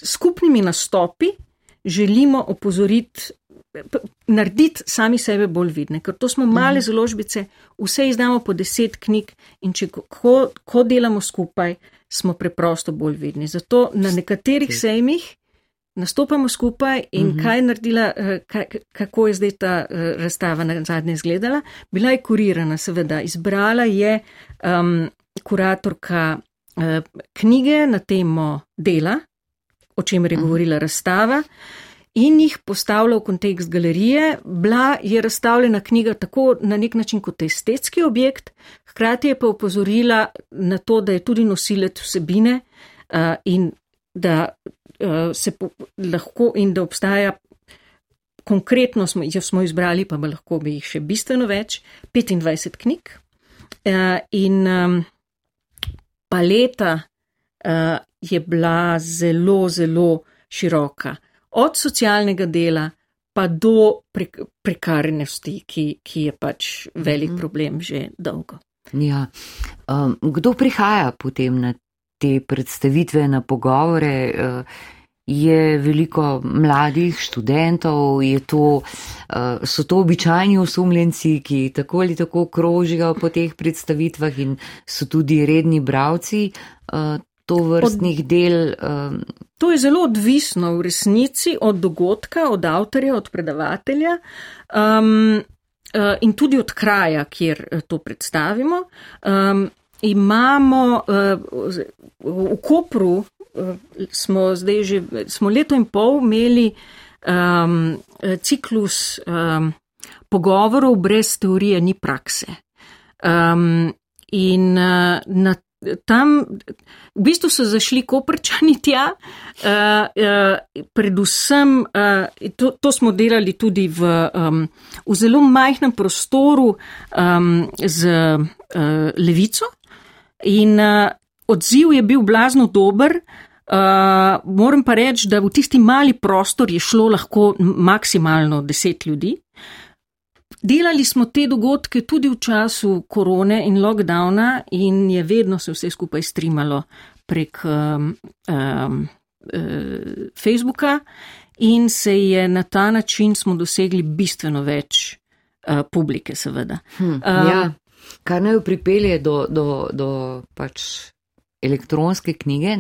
skupnimi nastopi želimo opozoriti, narediti sami sebe bolj vidne, ker to smo male mhm. založbice, vse izdamo po deset knjig in če ko, ko delamo skupaj, smo preprosto bolj vidni. Zato na nekaterih sejmih nastopamo skupaj in uh mhm. -huh. kaj je naredila, eh, kako je zdaj ta eh, razstava na zadnje izgledala. Bila je kurirana, seveda, izbrala je um, kuratorka uh, knjige na temo dela, o čemer je mhm. govorila razstava. In jih postavlja v kontekst galerije. Bila je razstavljena knjiga tako na nek način kot estetski objekt, hkrati je pa upozorila na to, da je tudi nosilec vsebine uh, in da se po, lahko in da obstaja, konkretno smo, jo smo izbrali, pa lahko bi jih še bistveno več, 25 knjig. Uh, in um, paleta uh, je bila zelo, zelo široka. Od socialnega dela pa do pre, prekarnosti, ki, ki je pač velik -hmm. problem že dolgo. Ja. Um, kdo prihaja potem na te predstavitve, na pogovore. Eh, je veliko mladih študentov, to, eh, so to običajni osumljenci, ki tako ali tako krožijo po teh predstavitvah in so tudi redni bravci eh, to vrstnih od, del. To je zelo odvisno v resnici od dogodka, od avtorja, od predavatelja. Um, In tudi od kraja, kjer to predstavimo. Um, imamo uh, v Kopru, uh, smo zdaj že, smo leto in pol imeli um, ciklus um, pogovorov brez teorije ni prakse. Um, in uh, na Tam v bistvu so zašli koprčani tja, uh, uh, predvsem uh, to, to smo delali tudi v, um, v zelo majhnem prostoru um, z uh, levico, In uh, odziv je bil blazno dober. Uh, moram pa reči, da v tisti mali prostor je šlo lahko maksimalno deset ljudi. Delali smo te dogodke tudi v času korone in lockdowna in je vedno se vse skupaj streamalo prek um, um, uh, Facebooka in se je na ta način smo dosegli bistveno več uh, publike, seveda. Hm, uh, ja kar naj pripelje do, do, do pač elektronske knjige,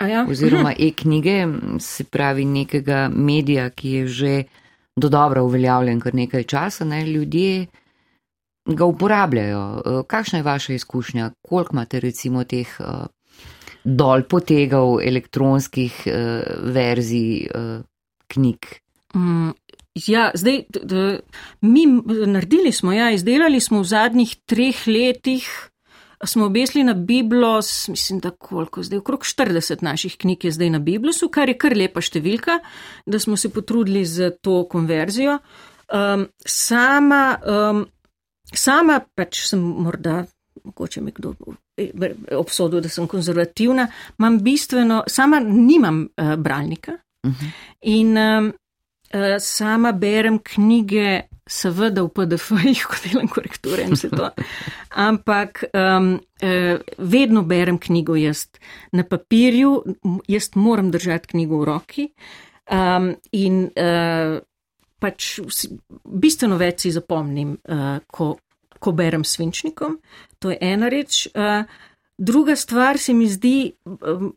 ja. oziroma e-knjige, se pravi nekega medija, ki je že do dobro uveljavljen kar nekaj časa, ne? ljudje ga uporabljajo. E, kakšna je vaša izkušnja, koliko imate recimo teh uh, dol potegov elektronskih uh, verzij uh, knjig? Mm, Ja, zdaj, da, mi naredili smo, ja, izdelali smo v zadnjih treh letih, smo obesli na Biblos, mislim, da koliko, zdaj okrog 40 naših knjig je zdaj na Biblosu, kar je kar lepa številka, da smo se potrudili za to konverzijo. Um, sama, um, sama pač sem morda, mogoče me kdo obsodil, da sem konzervativna, imam bistveno, sama nimam uh, bralnika. Uh mhm. -huh. In um, sama berem knjige, seveda v PDF-jih, ko delam korekture in vse to. Ampak um, vedno berem knjigo jaz na papirju, jaz moram držati knjigo v roki. Um, in uh, pač bistveno več si zapomnim, uh, ko, ko berem svinčnikom. To je ena reč. Uh, Druga stvar se mi zdi,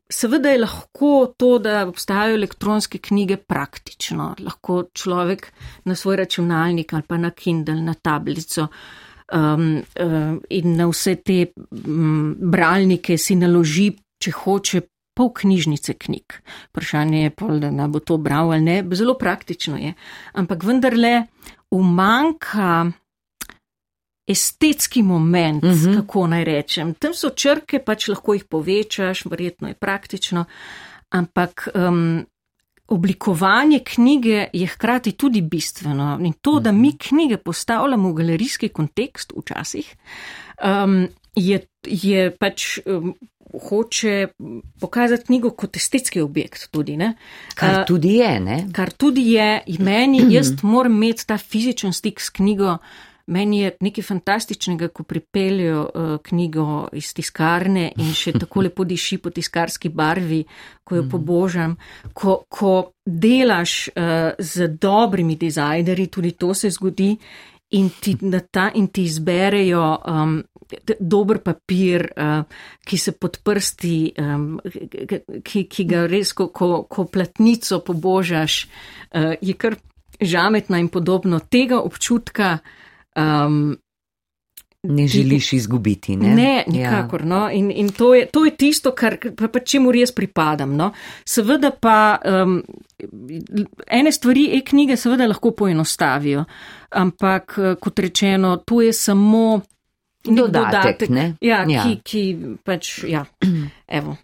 seveda je lahko to, da obstajajo elektronske knjige praktično. Lahko človek na svoj računalnik ali pa na Kindle, na tablico um, um, in na vse te um, bralnike si naloži, če hoče, pol knjižnice knjig. Vprašanje je pol, da ne bo to bral ali ne. Zelo praktično je. Ampak vendarle umanka estetski moment, uh mhm. -huh. kako naj rečem. Tam so črke, pač lahko jih povečaš, verjetno je praktično, ampak um, oblikovanje knjige je hkrati tudi bistveno. In to, da mi mhm. knjige postavljamo v galerijski kontekst včasih, um, je, je pač. Um, Hoče pokazati knjigo kot estetski objekt, tudi. Ne? Kar tudi je. Ne? Kar tudi je, meni, jaz moram imeti ta fizičen stik s knjigo, Meni je nekaj fantastičnega, ko pripeljajo uh, knjigo iz tiskarne in še tako lepo diši po tiskarski barvi, ko jo pobožam. Ko, ko delaš uh, z dobrimi dizajnerji, tudi to se zgodi in ti, ta, in ti izberejo um, dober papir, uh, ki se pod prsti, um, ki, ki ga res, ko, ko, ko platnico pobožaš, uh, je kar žametna in podobno. Tega občutka. Um, Ne želiš izgubiti. Ne, ne nikakor. Ja. No. In, in to, je, to je tisto, kar, pa, pa čemu res pripadam. No. Seveda pa um, ene stvari e-knjige seveda lahko poenostavijo, ampak kot rečeno, to je samo dodatek. dodatek ja, ja. Ki, ki pač, ja, evo.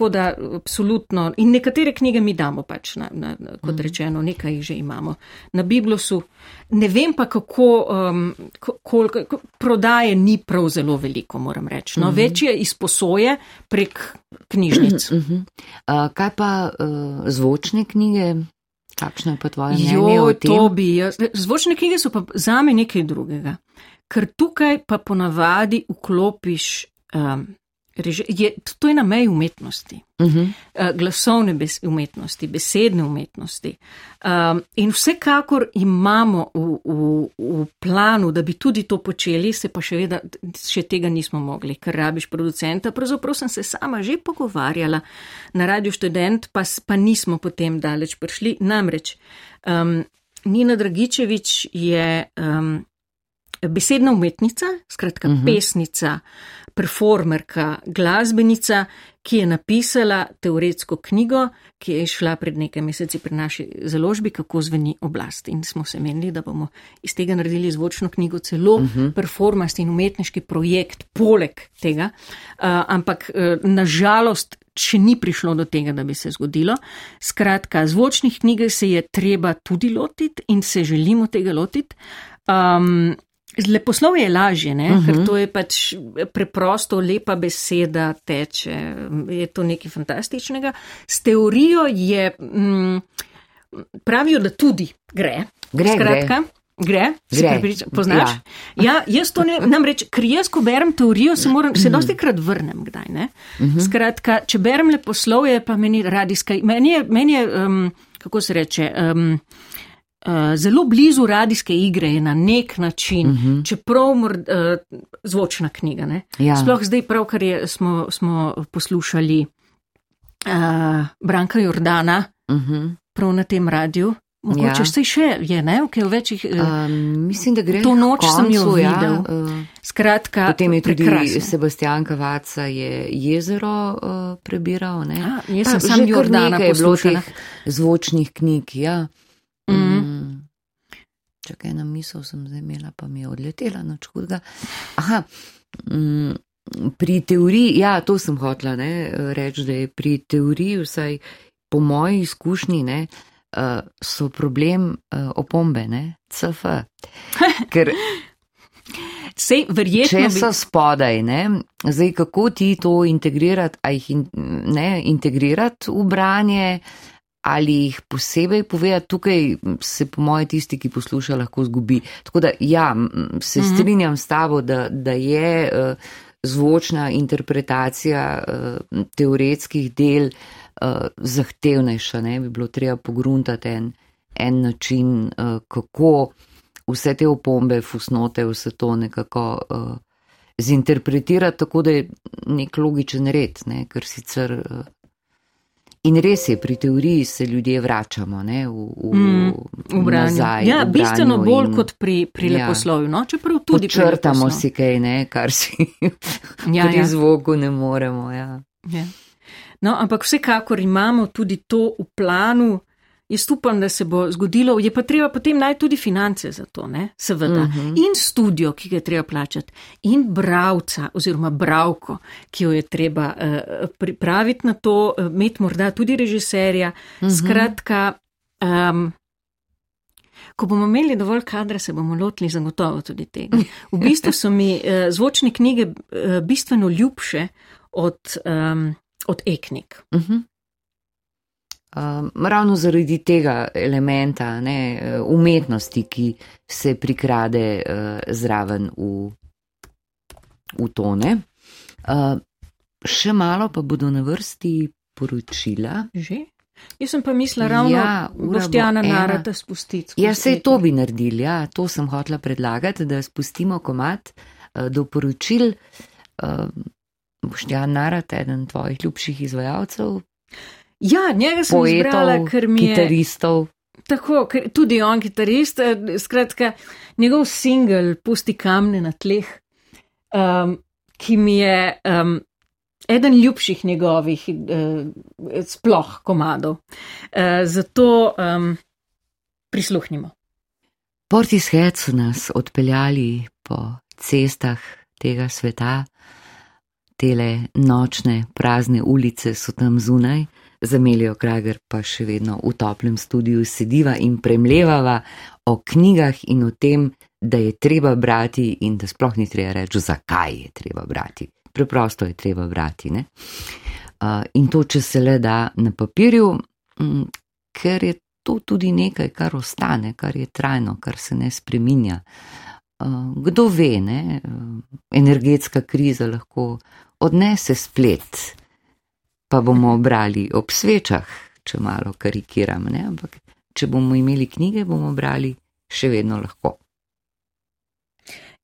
Tako da, absolutno. In nekatere knjige mi damo, pač, na, na, kot mhm. rečeno, nekaj jih že imamo. Na Biblosu ne vem pa, kako um, koliko prodaje ni prav zelo veliko, moram reči. No, mhm. -huh. Več je izposoje prek knjižnic. Uh -huh. uh, kaj pa uh, zvočne knjige? Kakšno je pa tvoje mnenje? Jo, to bi. Jaz, zvočne knjige so pa zame nekaj drugega. Ker tukaj pa ponavadi vklopiš. Um, Je, to je na meji umetnosti, uh -huh. uh, glasovne bes, umetnosti, besedne umetnosti. Um, in vsekakor imamo v, v, v planu, da bi tudi to počeli, se pa še, veda, še tega nismo mogli, ker rabiš producenta. Pravzaprav sem se sama že pogovarjala na Radio Student, pa, pa nismo potem daleč prišli. Namreč um, Nina Dragičevič je. Um, besedna umetnica, skratka uh mhm. -huh. pesnica, performerka, glasbenica, ki je napisala teoretsko knjigo, ki je šla pred nekaj meseci pri naši založbi, kako zveni oblast. In smo se menili, da bomo iz tega naredili zvočno knjigo, celo uh mhm. -huh. performance in umetniški projekt poleg tega. Uh, ampak uh, nažalost. Še ni prišlo do tega, da bi se zgodilo. Skratka, zvočnih knjig se je treba tudi lotiti in se želimo tega lotiti. Um, Leposlov je lažje, uh -huh. ker mhm. to je pač preprosto, lepa beseda teče, je to nekaj fantastičnega. S teorijo je, mm, pravijo, da tudi gre. Gre, Skratka, gre. Gre, gre. poznaš? Ja. ja, jaz to ne, namreč, ker jaz, ko berem teorijo, se moram, se mhm. dosti krat vrnem, kdaj ne. Uh mhm. -huh. Skratka, če berem leposlov, je pa meni radijska, meni je, meni je um, kako se reče, um, zelo blizu radijske igre je na nek način, uh mhm. -huh. čeprav mor, uh, zvočna knjiga. Ja. Sploh zdaj, pravkar smo, smo poslušali uh, Branka Jordana, uh mhm. -huh. prav na tem radiju. Mogoče ja. se še je, ne, okay, v večjih. Um, mislim, da gre. To noč koncu, sem jo ja, videl. Uh, Skratka, potem je tudi prekrasno. Sebastian Kavaca je jezero uh, prebiral. Ne? A, jaz sem sam Jordana poslušal. Zvočnih knjig, ja. Mm. Mm. Čakaj, ena misel sem zdaj imela, pa mi je odletela na čudga. Aha, mm, pri teoriji, ja, to sem hotla reči, da je pri teoriji, vsaj po moji izkušnji, ne, uh, so problem uh, opombe, ne, CF. Ker. Sej, verjetno. Če so bi... spodaj, ne, zdaj kako ti to integrirati, a jih in, ne, integrirati v branje, ali jih posebej povedati, tukaj se po moje tisti, ki posluša, lahko zgubi. Tako da ja, se mhm. strinjam s tabo, da, da je uh, zvočna interpretacija uh, teoretskih del uh, zahtevnejša, ne bi bilo treba pogruntati en, en način, kako vse te opombe, fusnote, vse to nekako. Zinterpretirati tako, da je nek logičen red, ne, ker sicer uh, In res je, pri teoriji se ljudje vračamo ne, v, v, mm, v branju. Nazaj, ja, v bistveno bolj in, kot pri, pri ja, leposlovju. No? Čeprav tudi črtamo si kaj, ne, kar si ja, pri ja. zvoku ne moremo. Ja. Ja. No, ampak vsekakor imamo tudi to v planu, Jaz upam, da se bo zgodilo, je pa treba potem najti tudi finance za to, ne? seveda. Uh mhm. -huh. In studio, ki ga je treba plačati, in bravca oziroma bravko, ki jo je treba uh, pripraviti na to, uh, imeti morda tudi režiserja. Uh mhm. -huh. Skratka, um, ko bomo imeli dovolj kadra, se bomo lotili zagotovo tudi tega. V bistvu so mi uh, zvočne knjige uh, bistveno ljubše od, um, od e-knjig. Uh mhm. -huh. Um, ravno zaradi tega elementa ne, umetnosti, ki se prikrade uh, zraven v, v tone. Uh, še malo pa bodo na vrsti poročila. Že? Jaz sem pa mislila ravno, Ja, da ura boštjana bo ena. narata spustiti. Ja, sej leto. to bi naredili, ja, to sem hotela predlagati, da spustimo komat uh, do poročil. Uh, Boštjan Narat, eden tvojih ljubših izvajalcev, Ja, njega sem izbrala, poetov, ker mi je. kitaristov. Tako, tudi on kitarist, eh, skratka, njegov singel Pusti kamne na tleh, um, ki mi je um, eden ljubših njegovih uh, sploh komadov. Uh, zato um, prisluhnimo. Portishead so nas odpeljali po cestah tega sveta, tele nočne, prazne ulice so tam zunaj, z Emilijo Krager pa še vedno v toplem studiu sediva in premlevava o knjigah in o tem, da je treba brati in da sploh ni treba reči, zakaj je treba brati. Preprosto je treba brati. Ne? In to, če se le da na papirju, mm, ker je to tudi nekaj, kar ostane, kar je trajno, kar se ne spreminja. Kdo ve, ne? Energetska kriza lahko odnese splet, pa bomo brali ob svečah, če malo karikiram, ne? ampak če bomo imeli knjige, bomo brali še vedno lahko.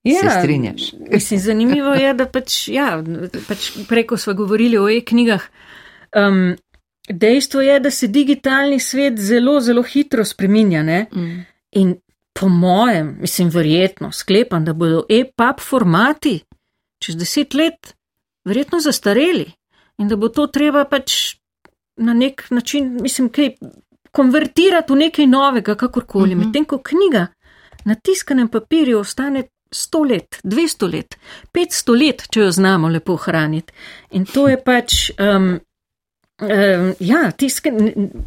Se strinjaš? Mislim, zanimivo je, da pač, ja, pač preko smo govorili o e-knjigah. Um, dejstvo je, da se digitalni svet zelo, zelo hitro spreminja. Ne? Mm. In po mojem, mislim, verjetno sklepam, da bodo e-pub formati čez deset let verjetno zastareli in da bo to treba pač na nek način, mislim, kaj konvertirati v nekaj novega, kakorkoli. Mhm. Medtem ko knjiga na tiskanem papirju ostane 100 let, 200 let, 500 let, če jo znamo lepo hraniti. In to je pač. Um, Um, ja, tiskan,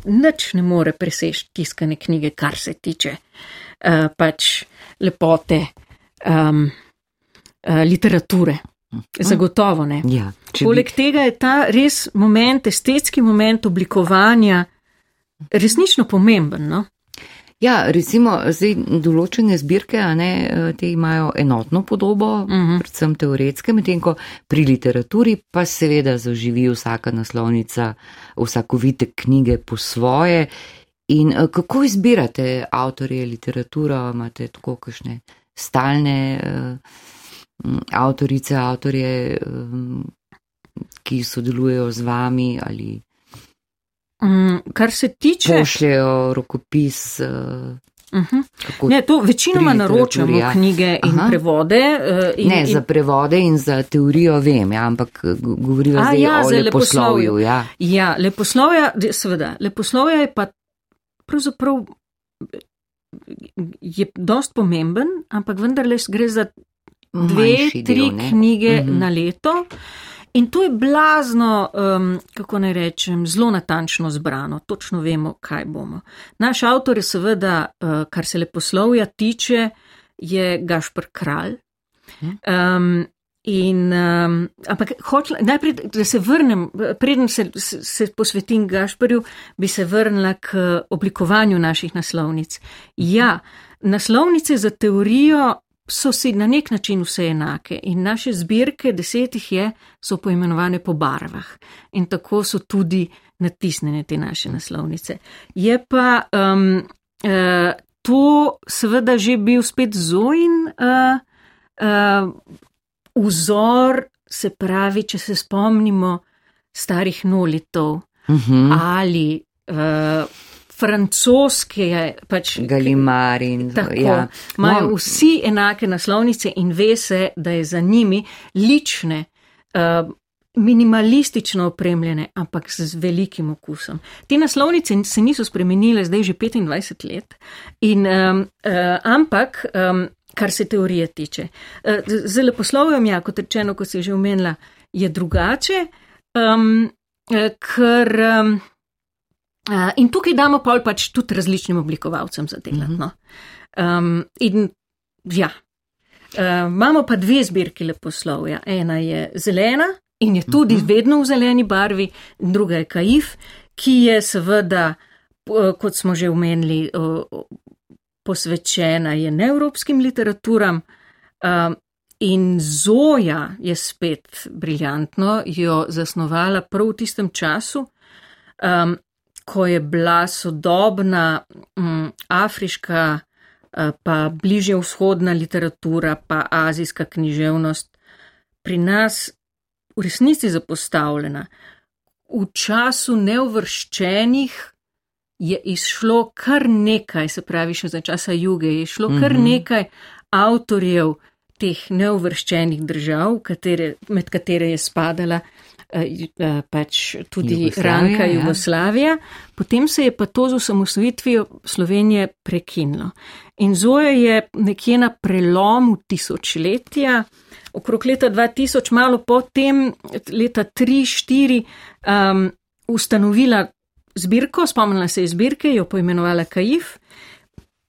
nič ne more preseči tiskane knjige, kar se tiče uh, pač lepote um, uh, literature. Zagotovo ne. Ja, Poleg tega je ta res moment, estetski moment oblikovanja resnično pomemben. No? Ja, recimo, zdaj določene zbirke, a ne, eh, te imajo enotno podobo, uh Mhm. -huh. predvsem teoretske, medtem ko pri literaturi pa seveda zaživi vsaka naslovnica, vsakovite knjige po svoje. In eh, kako izbirate avtorje literaturo, imate tako kakšne stalne uh, avtorice, avtorje, ki sodelujejo z vami ali Um, kar se tiče. pošljajo rokopis. Uh, Uh -huh. kako Ne, to večinoma naročamo ja. knjige in Aha. prevode. uh, In, Ne, in, za prevode in za teorijo vem, ja, ampak go- govoriva A, zdaj ja, o leposlovju. leposlovju. Ja. Ja, leposlovja, seveda, leposlovja je pa pravzaprav je dost pomemben, ampak vendarle gre za dve, tri del, ne? knjige Mhm. na leto. In to je blazno, um, kako naj rečem, zelo natančno zbrano, točno vemo, kaj bomo. Naš avtor je seveda, uh, kar se leposlovja tiče, je Gašpr Kralj. Um, in, um, ampak hočla, najprej, da se vrnem, preden se, se, posvetim Gašprju, bi se vrnila k oblikovanju naših naslovnic. Ja, naslovnice za teorijo so si na nek način vse enake in naše zbirke, desetih je, so poimenovane po barvah in tako so tudi natisnjene te naše naslovnice. Je pa um, uh, to seveda že bil spet Zojin uh, uh, vzor, se pravi, če se spomnimo starih nolitov Mhm. ali uh, francoske, pač Galimar in Tako, ja. imajo No, vsi enake naslovnice in ve se, da je za njimi lične, uh, minimalistično opremljene, ampak z velikim okusom. Te naslovnice se niso spremenile zdaj že 25 let, in, um, uh, ampak um, kar se teorije tiče. Uh, z leposlovjem, ja, kot rečeno, kot se je že omenila, je drugače, um, uh, ker. Um, in tukaj damo pol pač tudi različnim oblikovalcem za delati. No. Um, in ja, uh, imamo pa dve zbirki leposlovja. Ena je zelena in je tudi vedno v zeleni barvi, druga je kaif, ki je seveda, kot smo že omenili, posvečena je neevropskim literaturam. In Zoja je spet briljantno, jo zasnovala prav v tistem času, um, ko je bila sodobna um, afriška, uh, pa bližje vzhodna literatura, pa azijska književnost pri nas v resnici zapostavljena. V času neuvrščenih je izšlo kar nekaj, se pravi še za časa juge, je išlo kar mhm. nekaj avtorjev, teh neuvrščenih držav, katere, med katere je spadala eh, eh, pač tudi Jugoslavija, Ranka ja. Jugoslavija, ja. potem se je pa to z osamosvojitvijo Slovenije prekinilo. In Zoja je nekje na prelomu tisočletja, okrog leta 2000, malo potem, leta 3-4, um, ustanovila zbirko, spomnila se je zbirke, jo poimenovala Kaif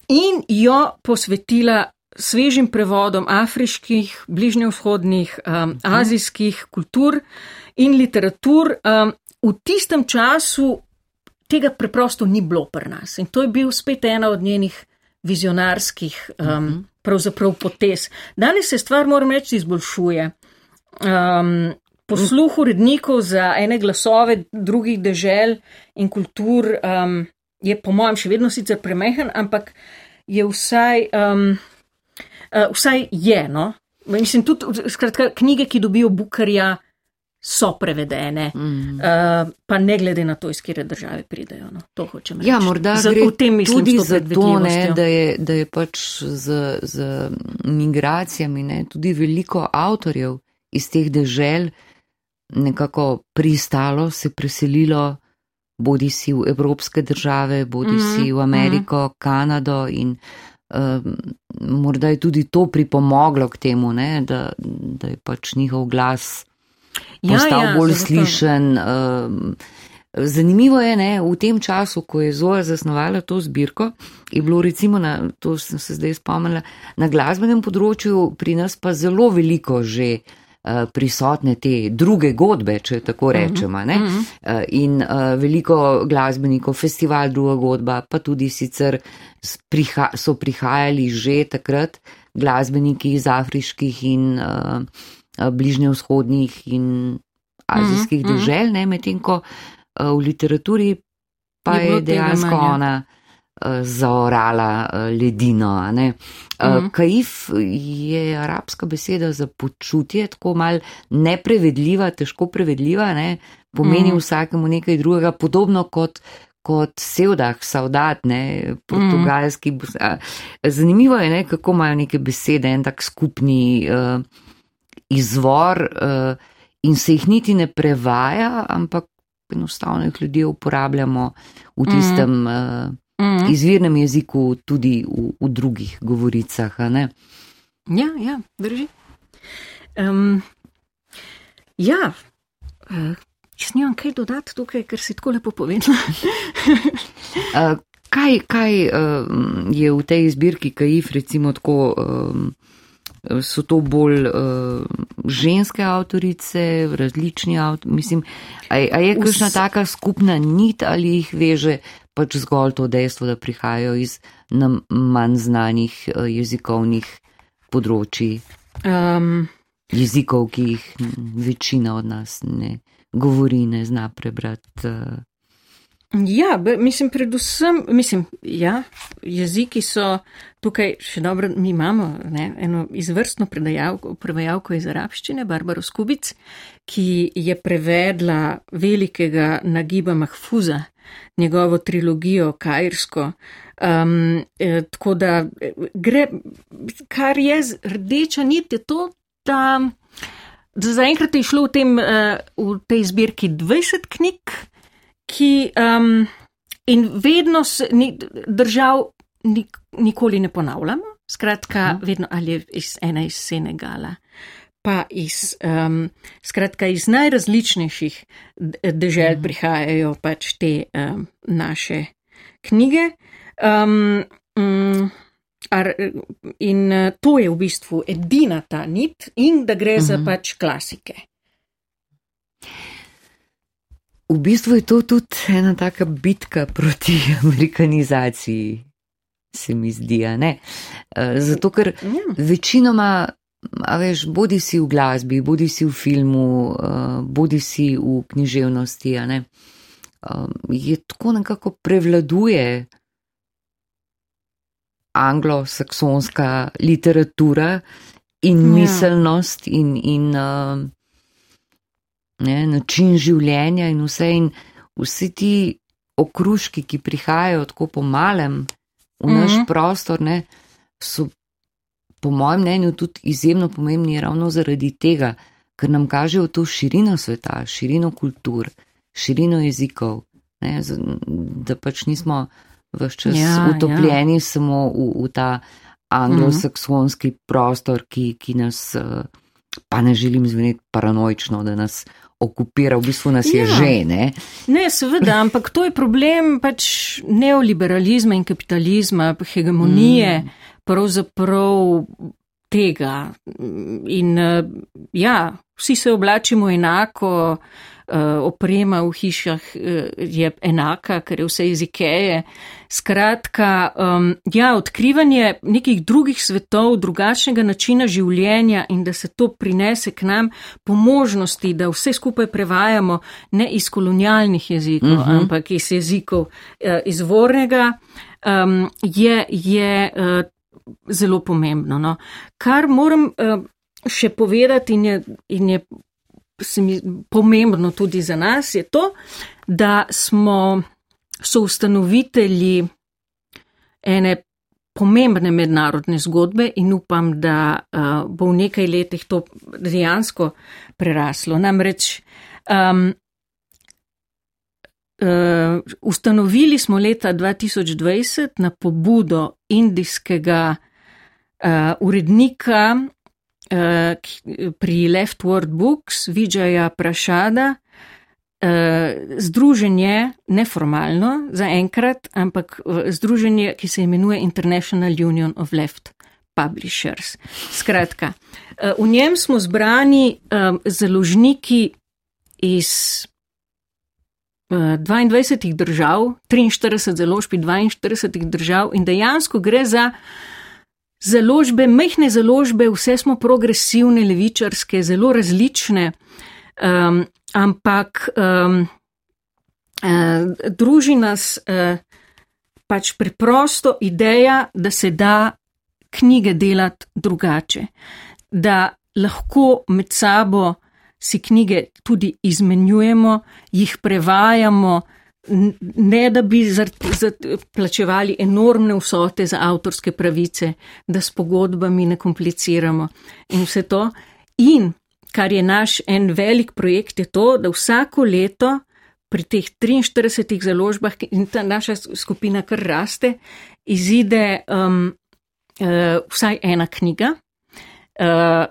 in jo posvetila svežim prevodom afriških, bližnjevzhodnih, um, azijskih kultur in literatur. Um, v tistem času tega preprosto ni bilo pri nas in to je bil spet ena od njenih vizionarskih um, pravzaprav potez. Danes se stvar, moram reči, izboljšuje. Um, posluh urednikov za ene glasove drugih dežel in kultur um, je po mojem še vedno sicer premehen, ampak je vsaj. Um, uh, vsaj je. No? Mislim, tudi skratka, knjige, ki dobijo Bukarja, so prevedene, mm. uh, pa ne glede na to, iz kere države pridejo. No? To hočem reči. Ja, morda zato, tem mislim, tudi zato, ne, da, je, da je pač z, z migracijami ne, tudi veliko avtorjev iz teh dežel nekako pristalo, se preselilo. Bodi si v evropske države, bodi mm, si v mhm. Ameriko, mm. Kanado in Ehm, morda je tudi to pripomoglo k temu, ne, da, da je pač njihov glas ja, postal ja, bolj slišen. Um, zanimivo je, ne, v tem času, ko je Zoja zasnovala to zbirko, je bilo recimo, na, to sem se zdaj spomnila, na glasbenem področju pri nas pa zelo veliko že uh, prisotne te druge godbe, če tako rečemo. Uh -huh. uh, in uh, veliko glasbenikov, festival druga godba, pa tudi sicer priha so prihajali že takrat glasbeniki iz afriških in uh, bližnjevzhodnih in azijskih mhm, -huh. dežel, ne medtem ko uh, v literaturi pa je, je dejansko ona. Eh, zaorala eh, ledino. Mm -hmm. Kaif je arabska beseda za počutje, tako mal neprevedljiva, težko prevedljiva, ne? pomeni mm -hmm. vsakemu nekaj drugega, podobno kot. Kot sevdah, saudat, ne, portugalski. Mm. Zanimivo je, ne, kako imajo neke besede, en tak skupni uh, izvor uh, in se jih niti ne prevaja, ampak enostavno jih ljudje uporabljamo v tistem mm. mm. izvirnem jeziku, tudi v, v drugih govoricah. Ja, ja, drži. Um, ja, uh, jaz nimam kaj dodati tukaj, ker si tako lepo povedala. uh, kaj kaj uh, je v tej zbirki, kaj jih recimo tako. Um, So to bolj uh, ženske avtorice, različni avtorice? Mislim, a, a je kakšna taka skupna nit ali jih veže pač zgolj to dejstvo, da prihajajo iz nam manj znanih uh, jezikovnih področji. Um, jezikov, ki jih večina od nas ne govori, ne zna prebrati. Ja, mislim, predvsem, mislim, ja, jeziki so tukaj še dobro, mi imamo ne, eno izvrstno prevajalko iz arabščine, Barbaro Skubic, ki je prevedla velikega nagiba Mahfuza, njegovo trilogijo Kajrsko. Um, eh, tako da gre, kar je rdeča nit, je to, da, zaenkrat je šlo v, tem, uh, v tej zbirki 20 knjig, ki um, in vedno se ni, držav nik, nikoli ne ponavljamo. Skratka, uh. vedno ali je iz ena iz Senegala pa iz, um, skratka, iz najrazličnejših dežel mm. prihajajo pač te um, naše knjige. Um, um, ar, in uh, to je v bistvu edina ta nit, in da gre mm -hmm. za mhm. pač klasike. V bistvu je to tudi ena taka bitka proti amerikanizaciji, se mi zdi, ne? Eh, zato, ker Ja. večinoma, a veš, bodi si v glasbi, bodi si v filmu, eh, bodi si v književnosti, a ne, eh, je tako nekako prevladuje anglosaksonska literatura in Ja. miselnost in, in ne, način življenja in vse. In vsi ti okruški, ki prihajajo tako po malem v naš Mhm. prostor, ne, so po mojem mnenju tudi izjemno pomembni ravno zaradi tega, ker nam kažejo to širino sveta, širino kultur, širino jezikov, ne, da pač nismo vse čas Ja, ja, utopljeni ja. samo v, v ta anglosaksonski mm -hmm. prostor, ki, ki nas, eh, pa ne želim zveneti paranoično, da nas okupira, v bistvu nas ja. je Ja. že, ne. Ne, seveda, ampak to je problem pač neoliberalizma in kapitalizma, hegemonije, mm. pravzaprav tega. In eh, ja, vsi se oblačimo enako, oprema v hišah eh, je enaka, ker je vse iz Ikeje. Skratka, um, ja, odkrivanje nekih drugih svetov, drugačnega načina življenja in da se to prinese k nam po možnosti, da vse skupaj prevajamo ne iz kolonialnih jezikov, uh -huh. ampak iz jezikov uh, izvornega, um, je, je uh, zelo pomembno. No. Kar moram uh, še povedati in je, in je se mi pomembno tudi za nas, je to, da smo so ustanovitelji ene pomembne mednarodne zgodbe in upam, da uh, bo v nekaj letih to dejansko preraslo. Namreč um, uh, ustanovili smo leta 2020 na pobudo indijskega uh, urednika pri Leftward Books, Vijaya Prašada, uh, združenje, neformalno zaenkrat, ampak uh, združenje, ki se imenuje International Union of Left Publishers. Skratka, v njem smo zbrani založniki iz uh, 22 držav, 43 založb iz 42 držav in dejansko gre za založbe, mehne založbe, vse smo progresivne, levičarske, zelo različne, um, ampak um, uh, druži nas uh, pač preprosto ideja, da se da knjige delati drugače, da lahko med sabo si knjige tudi izmenjujemo, jih prevajamo, ne da bi zar- za- plačevali enormne vsote za avtorske pravice, da s pogodbami ne kompliciramo in vse to. In kar je naš en velik projekt, je to, da vsako leto pri teh 43 založbah in ta naša skupina kar raste, izide um, uh, vsaj ena knjiga, uh,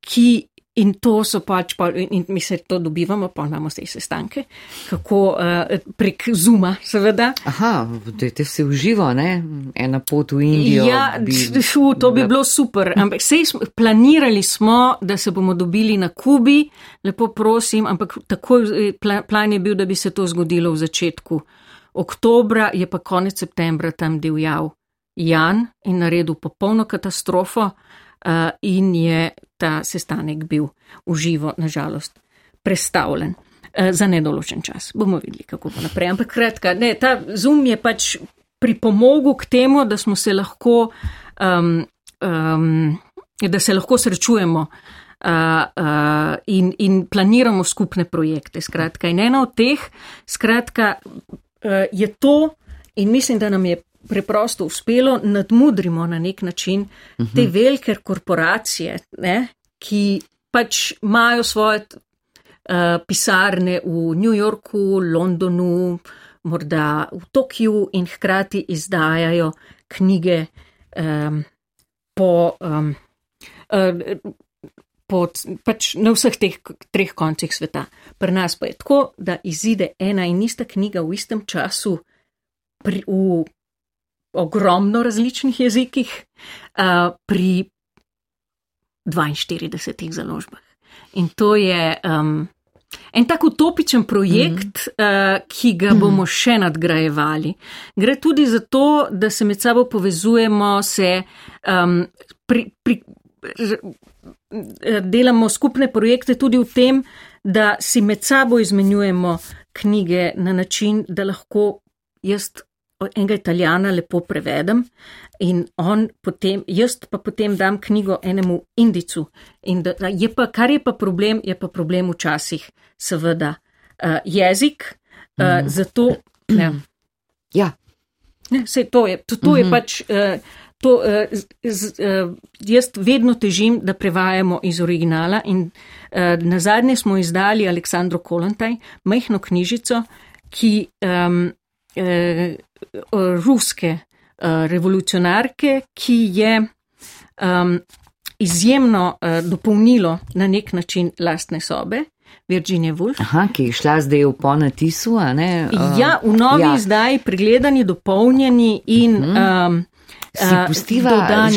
ki. In to so pač, pol- in in mi se to dobivamo, pa imamo te sestanke, kako uh, prek Zuma, seveda. Aha, dajte se uživo, ne? Ena pot v Indijo. Ja, bi- šu, to bi bilo super. Ampak sej smo, planirali smo, da se bomo dobili na Kubi, lepo prosim, ampak takoj eh, pla- plan je bil, da bi se to zgodilo v začetku oktobra, je pa konec septembra tam divjal Jan in naredil popolno katastrofo in je ta sestanek bil v živo, nažalost, prestavljen. eh, Za nedoločen čas. Bomo videli, kako bo naprej. Ampak kratka, ne, ta Zoom je pač pripomogel k temu, da smo se lahko, um, um, da se lahko srečujemo uh, uh, in, in planiramo skupne projekte. Skratka, in ena od teh, skratka, uh, je to, in mislim, da nam je preprosto uspelo, nadmudrimo na nek način te velike korporacije, ne, ki pač imajo svoje uh, pisarne v New Yorku, Londonu, morda v Tokiu in hkrati izdajajo knjige um, po, um, uh, po, pač na vseh teh treh koncih sveta. Pri nas pa je tako, da izide ena in ista knjiga v istem času pri, v ogromno različnih jezikih uh, pri 42 založbah. In to je, um, en tak utopičen projekt, mm -hmm. uh, ki ga bomo še nadgrajevali. Gre tudi za to, da se med sabo povezujemo, se um, pri, pri, delamo skupne projekte tudi v tem, da si med sabo izmenjujemo knjige na način, da lahko jaz enega italijana lepo prevedem in on potem, jaz pa potem dam knjigo enemu indicu. In da, je pa, kar je pa problem, je pa problem včasih, seveda, uh, jezik, uh, mm. zato. Ne. Ja. Ne, sej, to je, to, to mm -hmm. je mhm. pač. Uh, To, uh, z, uh, jaz vedno težim, da prevajamo iz originala in uh, na zadnje smo izdali Aleksandro Kolantaj, majhno knjižico, ki um, uh, ruske uh, revolucionarke, ki je um, izjemno uh, dopolnilo na nek način lastne sobe. Virginia Woolf. Aha, ki je šla zdaj v ponatisu, a ne? Uh, ja, v novi ja. zdaj pregledani, dopolnjeni in uh -huh. um, Si pustiva,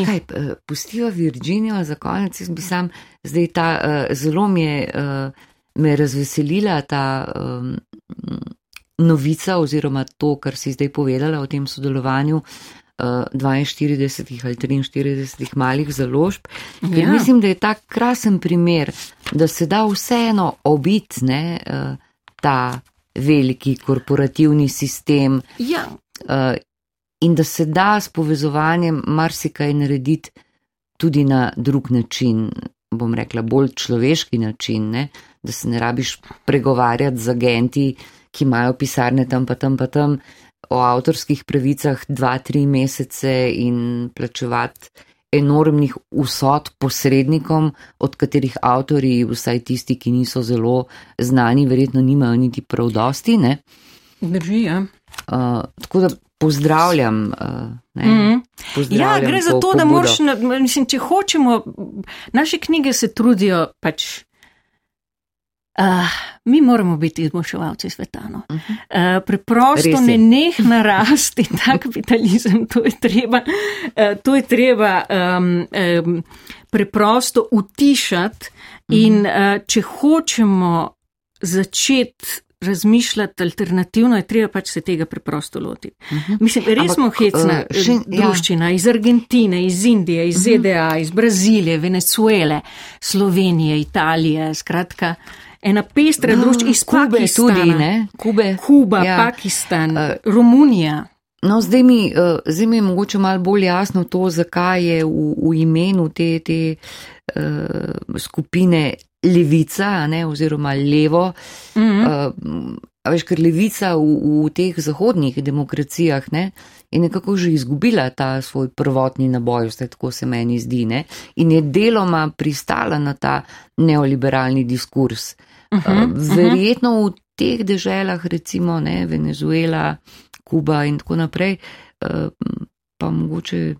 kaj, pustiva Virginijo za konec, jaz bi sam zdaj ta, uh, zelo mi je, uh, me razveselila ta um, novica oziroma to, kar si zdaj povedala o tem sodelovanju uh, 42 ali 43 malih založb. Ker ja. mislim, da je ta krasen primer, da se da vseeno obitne uh, ta veliki korporativni sistem. Ja. Uh, in da se da s povezovanjem marsikaj narediti tudi na drug način, bom rekla, bolj človeški način, ne? Da se ne rabiš pregovarjati z agenti, ki imajo pisarne tam pa tam pa tam o avtorskih pravicah dva, tri mesece in plačevati enormnih vsot posrednikom, od katerih avtori, vsaj tisti, ki niso zelo znani, verjetno nimajo niti prav dosti. Ne? Drži, ja. Uh, tako da pozdravljam. Uh, ne, mm -hmm. pozdravljam ja, gre za to, to da moraš, mislim, če hočemo, naše knjige se trudijo pač. Uh, mi moramo biti izboljševalci sveta. No. Uh preprosto ne neh narasti ta kapitalizem, to je treba, uh, to je treba um, um, preprosto utišati -huh. in uh, če hočemo začeti razmišljati alternativno, je treba pač se tega preprosto lotiti. Uh mhm. -huh. Mislim, res smo hecna uh, še, druščina ja. iz Argentine, iz Indije, iz uh -huh. ZDA, iz Brazilije, Venezuele, Slovenije, Italije, skratka. Ena pestra no, družba iz Kube Pakistana, tudi, ne? Kube. Kuba, ja. Pakistan, uh, Romunija. No, zdaj mi, uh, zdaj mi je mogoče malo bolj jasno to, zakaj je v, v imenu te, te uh, skupine levica, ne, oziroma levo. Mm -hmm. uh, veš, ker levica v, v teh zahodnih demokracijah ne, je nekako že izgubila ta svoj prvotni naboj, vse tako se meni zdi, ne, in je deloma pristala na ta neoliberalni diskurs. Mm -hmm. uh, verjetno v teh deželah, recimo ne, Venezuela, Kuba in tako naprej, uh, pa mogoče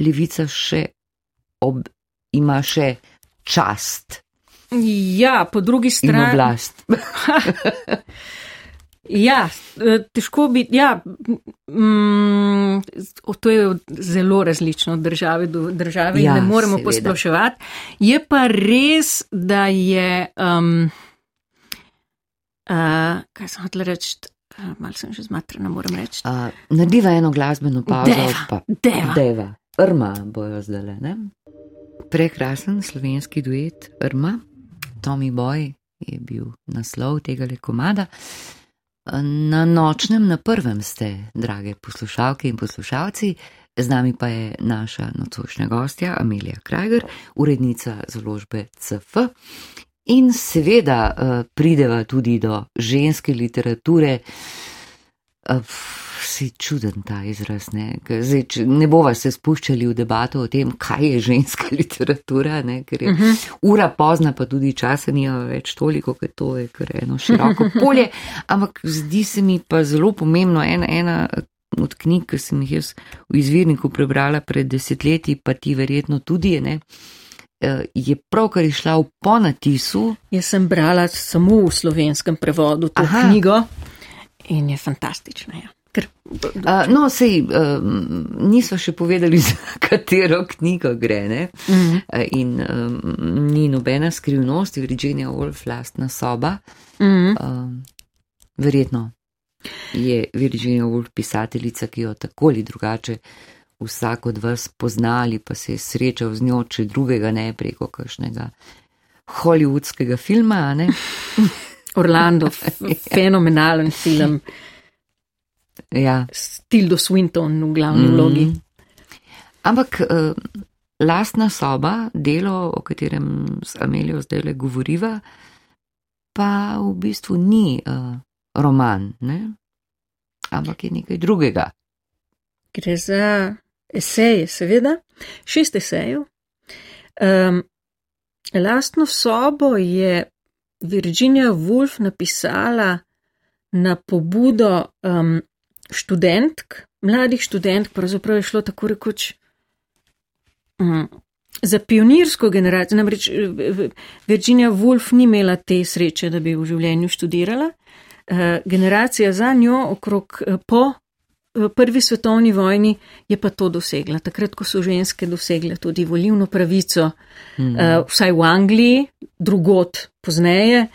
levica še ob, ima še čast. Ja, po drugi strani. Oblast. ja, e, težko bi. Ja, mm, to je zelo različno od države do države ja, in ne moremo posploševati. Je pa res, da je. Um, uh, kaj sem hotel reči? Uh, Mal sem že zmatrena, moram reči. Uh, Nadiva eno glasbeno pauzo. Deva, pa, deva. deva. Rma bojo zdaj, ne? Prekrasen slovenski duet Rma. Tommy Boy je bil naslov tega komada. Na nočnem, na prvem ste, drage poslušalke in poslušalci, z nami pa je naša nocošnja gostja Amelija Krager, urednica založbe CF. In seveda uh, prideva tudi do ženske literature. Uh, si čuden ta izraz. Ne, Zdaj, ne bova se spuščali v debato o tem, kaj je ženska literatura, ne, ker je uh mhm. -huh. ura pozna, pa tudi časa nima več toliko, ker to je kar eno široko polje. Ampak zdi se mi pa zelo pomembno ena, ena od knjig, ki sem jih jaz v izvirniku prebrala pred desetletji, pa ti verjetno tudi ne. Eh, je pravkar išla v ponatisu. Jaz sem brala samo v slovenskem prevodu to Aha. knjigo in je fantastična. Ja. Ker, Uh, no, sej, um, nismo še povedali, za katero knjigo gre. Ne? Mhm. Uh, in um, ni nobena skrivnost, Virginia Woolf, lastna soba. Mhm. Um, verjetno je Virginia Woolf pisateljica, ki jo tako ali drugače vsak od vas poznali, pa se je srečal z njo, če drugega ne preko kakšnega hollywoodskega filma. Orlando, fenomenalen film, Ja. s Tildo Swinton v glavni vlogi. Mhm. Ampak uh, lastna soba, delo, o katerem z Amelijo zdaj le govoriva, pa v bistvu ni uh, roman, ne? ampak je nekaj drugega. Gre za eseje, seveda, šest esejev. Um, lastno sobo je Virginia Woolf napisala na pobudo um, študentk, mladih študentk, pravzaprav je šlo tako rekoč um, za pionirsko generacijo. Namreč eh, Virginia Woolf ni imela te sreče, da bi v življenju študirala. Uh, generacija za njo, okrog uh, po v prvi svetovni vojni je pa to dosegla. Takrat, ko so ženske dosegle tudi volivno pravico, mm. uh, vsaj v Angliji, drugot pozneje,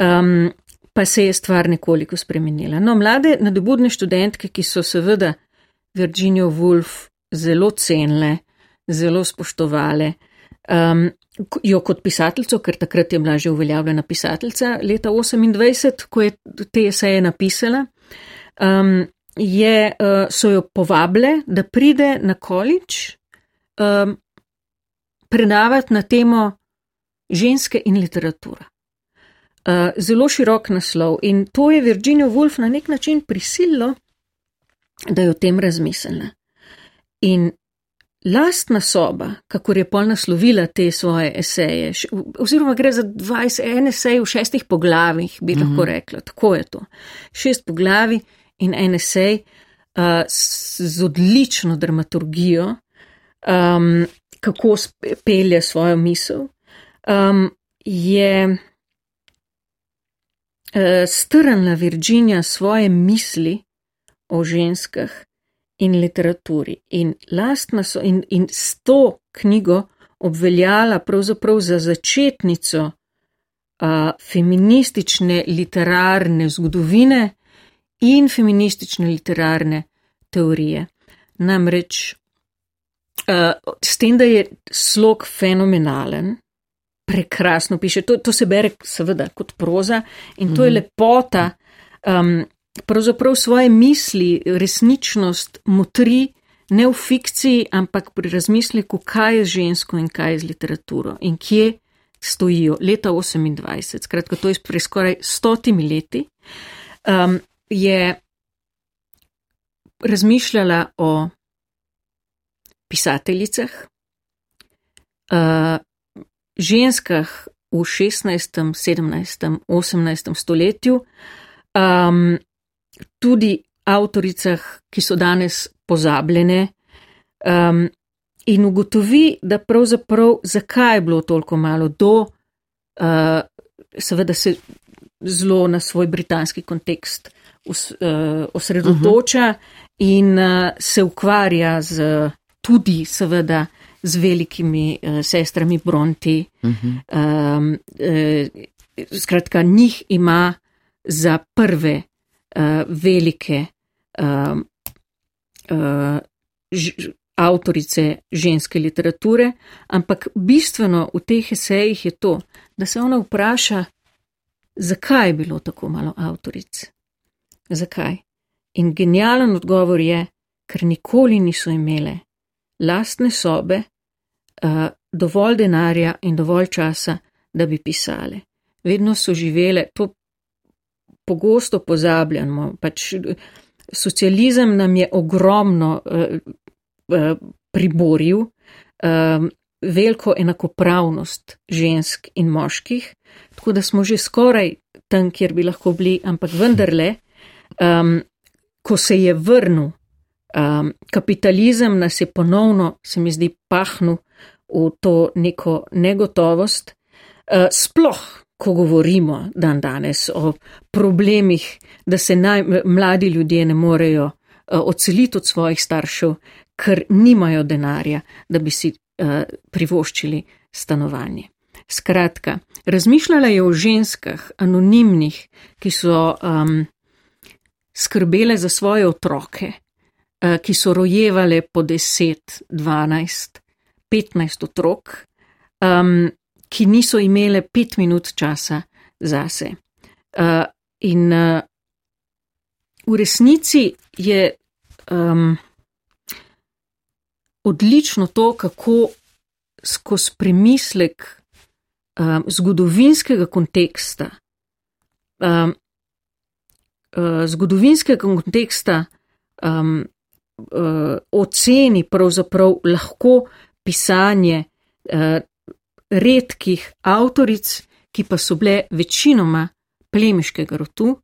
um, pa se je stvar nekoliko spremenila. No, mlade nadobudne študentke, ki so seveda Virginia Woolf zelo cenile, zelo spoštovale. Um, jo kot pisateljico, ker takrat je bila že uveljavljena pisateljica, leta 28, ko je te eseje napisala, um, je, uh, so jo povabile, da pride na količ um, predavati na temo ženske in literatura. Uh, zelo širok naslov in to je Virginia Woolf na nek način prisililo, da je o tem razmislila. In lastna soba, kako je pol naslovila te svoje eseje, oziroma gre za 21 esej v šestih poglavjih, bi lahko rekla, tako je to. Šest poglavi in esej uh, s, z odlično dramaturgijo, um, kako pelje svojo misel, um, je uh, strnila Virginija svoje misli o ženskah in literaturi. In, so, in, in s to knjigo obveljala pravzaprav za začetnico uh, feministične literarne zgodovine in feministične literarne teorije. Namreč uh, s tem, da je slog fenomenalen, prekrasno piše, to, to se bere seveda kot proza in to je lepota. Um, pravzaprav svoje misli, resničnost motri ne v fikciji, ampak pri razmisleku, kaj je z žensko in kaj je z literaturo in kje stojijo leta 28, skratka, to je pred skoraj stotimi leti, um, je razmišljala o pisateljicah, uh, ženskah v 16., 17., 18. stoletju, um, tudi avtoricah, ki so danes pozabljene, um, in ugotovi, da pravzaprav zakaj je bilo toliko malo do, uh, seveda se zelo na svoj britanski kontekst us, uh, osredotoča uh -huh. in uh, se ukvarja z tudi seveda z velikimi uh, sestrami Bronti. Uh -huh. um, uh, skratka, njih ima za prve uh, velike um, uh, ž, avtorice ženske literature, ampak bistveno v teh esejih je to, da se ona vpraša, zakaj je bilo tako malo avtoric. Zakaj? In genijalen odgovor je, ker nikoli niso imele lastne sobe, uh, dovolj denarja in dovolj časa, da bi pisale. Vedno so živele, to pogosto pozabljamo, pač socializem nam je ogromno uh, uh, priboril, um, veliko enakopravnost žensk in moških, tako da smo že skoraj tam, kjer bi lahko bili, ampak vendarle, um, ko se je vrnil um, kapitalizem, nas je ponovno, se mi zdi, pahnil v to neko negotovost, uh, sploh. Ko govorimo dan danes o problemih, da se naj, mladi ljudje ne morejo odseliti od svojih staršev, ker nimajo denarja, da bi si uh, privoščili stanovanje. Skratka, razmišljala je o ženskah, anonimnih, ki so um, skrbele za svoje otroke, uh, ki so rojevale po 10, 12, 15 otrok, um, ki niso imele pet minut časa zase. Uh, in uh, v resnici je um, odlično to, kako skozi premislek um, zgodovinskega konteksta, um, uh, zgodovinskega konteksta um, uh, oceni pravzaprav lahko pisanje uh, redkih avtoric, ki pa so bile večinoma plemiškega rotu,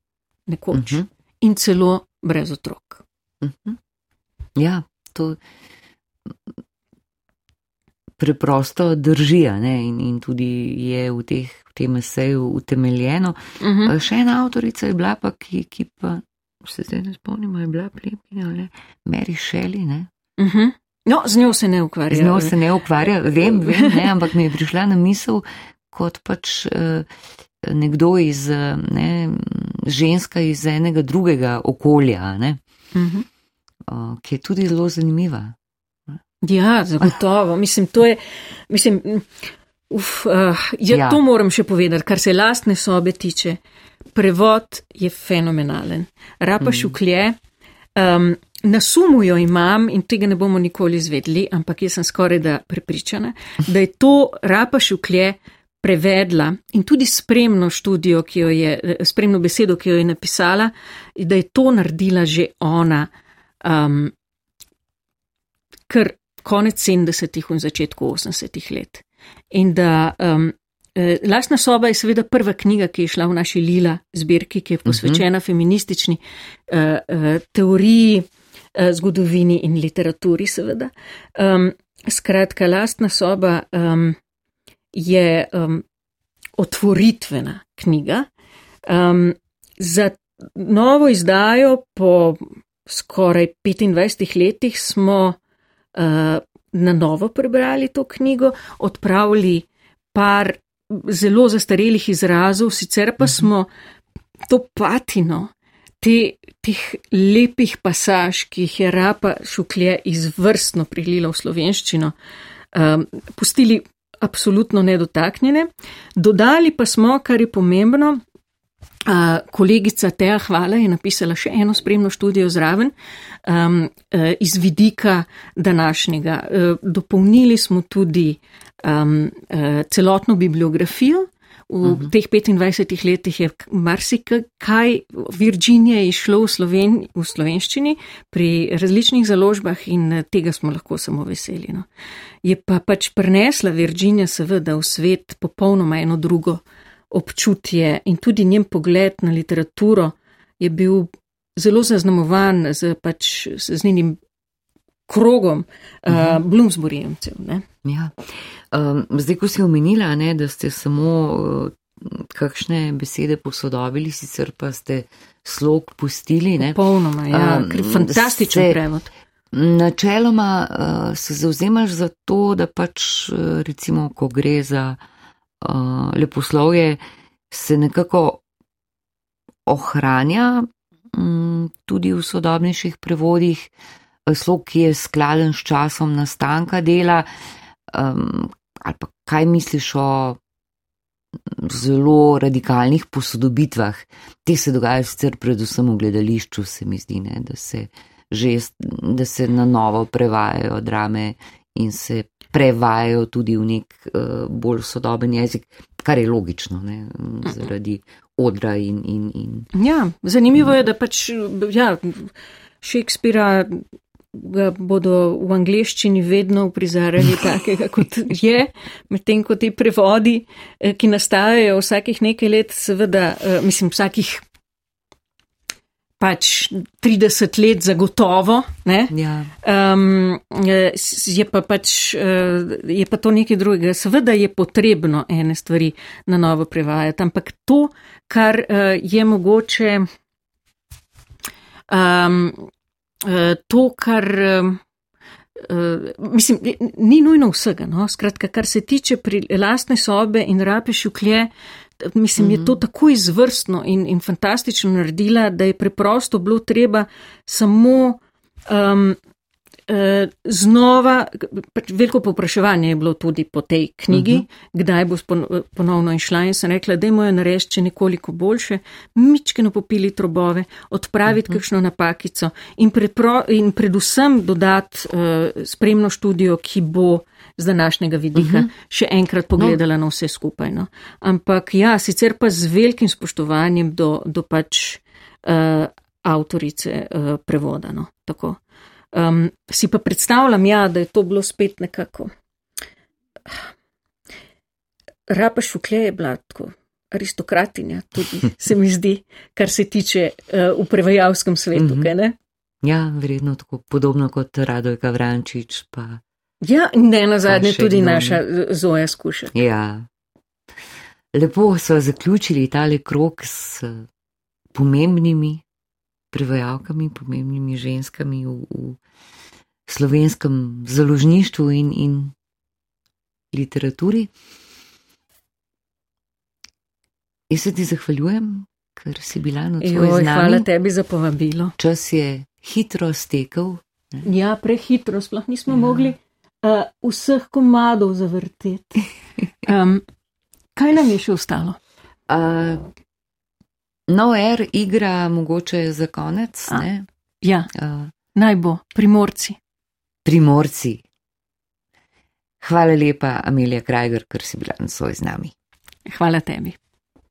nekoč uh mhm. -huh. in celo brez otrok. Uh mhm. -huh. Ja, to preprosto drži in, in tudi je v, teh, tem eseju utemeljeno. Uh mhm. -huh. Še ena avtorica je bila, pa, ki, ki pa se zdaj ne spomnimo, je bila plemina, Mary Shelley. Uh mhm. -huh. No, z njo se ne ukvarja. Z njo se ne ukvarja, vem, vem, ne, ampak mi je prišla na misel, kot pač uh, nekdo iz, ne, ženska iz enega drugega okolja, uh -huh. uh, ki je tudi zelo zanimiva. Ja, zagotovo. Mislim, to je, mislim, uf, uh, ja, ja. to moram še povedati, kar se lastne sobe tiče. Prevod je fenomenalen. Rapa mm. šuklje, um, na sumu jo imam in tega ne bomo nikoli izvedli, ampak jaz sem skoraj da prepričana, da je to Rapa šuklje prevedla in tudi spremno študijo, ki jo je, spremno besedo, ki jo je napisala, da je to naredila že ona. Um, ker konec 70-ih in začetku 80-ih let. In da um, eh, Lastna soba je seveda prva knjiga, ki je šla v naši Lila zbirki, ki je posvečena uh mhm. -huh. feministični uh, uh, teoriji, uh, zgodovini in literaturi, seveda. Um, skratka, Lastna soba um, je um, otvoritvena knjiga. Um, za novo izdajo po skoraj 25 letih smo uh, na novo prebrali to knjigo, odpravili par zelo zastarelih izrazov, sicer pa mhm. smo to patino, te, teh lepih pasaž, ki jih je Rapa Šuklje izvrstno prilila v slovenščino, um, pustili absolutno nedotaknjene. Dodali pa smo, kar je pomembno, Uh, kolegica Teja Hvala je napisala še eno spremno študijo zraven um, uh, iz vidika današnjega. Uh, dopolnili smo tudi um, uh, celotno bibliografijo. V uh mhm. -huh. teh 25 letih je marsikaj Virginija išlo v, Sloven, v slovenščini pri različnih založbah in tega smo lahko samo veseli. No. Je pa pač prenesla Virginija seveda v svet popolnoma eno drugo občutje in tudi njen pogled na literaturo je bil zelo zaznamovan z, pač, z njenim krogom uh, uh, Bloomsburyjevcev. Ja. Um, zdaj, ko si omenila, ne, da ste samo uh, kakšne besede posodobili, sicer pa ste slog pustili. Popolnoma, ja, um, fantastičen ste, prevod. Načeloma uh, se zauzemaš za to, da pač recimo, ko gre za uh, leposlovje se nekako ohranja um, tudi v sodobnejših prevodih, slog, ki je skladen s časom nastanka dela. Um, ali pa kaj misliš o zelo radikalnih posodobitvah? Te se dogajajo sicer predvsem v gledališču, se mi zdi, ne, da, se že, da se na novo prevajajo drame in se prevajajo tudi v nek uh, bolj sodoben jezik, kar je logično, ne, zaradi odra in. in, in ja, zanimivo je, da pač ja, Šekspira. Ga bodo v angleščini vedno prizarjali takega, kot je, medtem ko ti prevodi, eh, ki nastajajo vsakih nekaj let, seveda, eh, mislim, vsakih pač 30 let zagotovo. Ja. Um, je, pa pač, eh, je pa to nekaj drugega. Seveda je potrebno ene stvari na novo prevajati, ampak to, kar uh, je mogoče. Um, uh, to, kar. Uh, Uh, mislim, ni nujno vsega. No? Skratka, kar se tiče pri lastne sobe in rape šuklje, mislim, mm -hmm. je to mhm. tako izvrstno in, in fantastično naredila, da je preprosto bilo treba samo um, uh, znova, pač veliko popraševanje je bilo tudi po tej knjigi, uh -huh. kdaj bo ponovno išla in sem rekla, da je moja narešče nekoliko boljše, mičkeno popili trobove, odpraviti uh -huh. kakšno napakico in, prepro, in predvsem dodati uh, spremno študijo, ki bo z današnjega vidika uh -huh. še enkrat pogledala no. na vse skupaj. No. Ampak ja, sicer pa z velikim spoštovanjem do, do pač uh, avtorice uh, prevoda. No. Tako. Um, si pa predstavljam, ja, da je to bilo spet nekako. Rapa Šuklje je bila tako aristokratinja, tudi se mi zdi, kar se tiče uh, v prevajalskem svetu, mm -hmm. kaj? Ja, vredno tako podobno kot Radojka Vrančič. Pa, ja, ne na zadnje tudi naša Zoja skuša. Ja. Lepo so zaključili tale krok s pomembnimi prevajalkami, pomembnimi ženskami v, v slovenskem založništvu in, in literaturi. Jaz se ti zahvaljujem, ker si bila na tem mestu. Hvala tebi za povabilo. Čas je hitro stekel. Ne? Ja, prehitro, sploh nismo ja. mogli uh, vseh komadov zavrteti. Um, kaj nam je še ostalo? Uh, No, er igra mogoče za konec. A, ja, uh, naj bo, primorci. Primorci. Hvala lepa, Amelija Krajger, ker si bila na svoj z nami. Hvala tebi.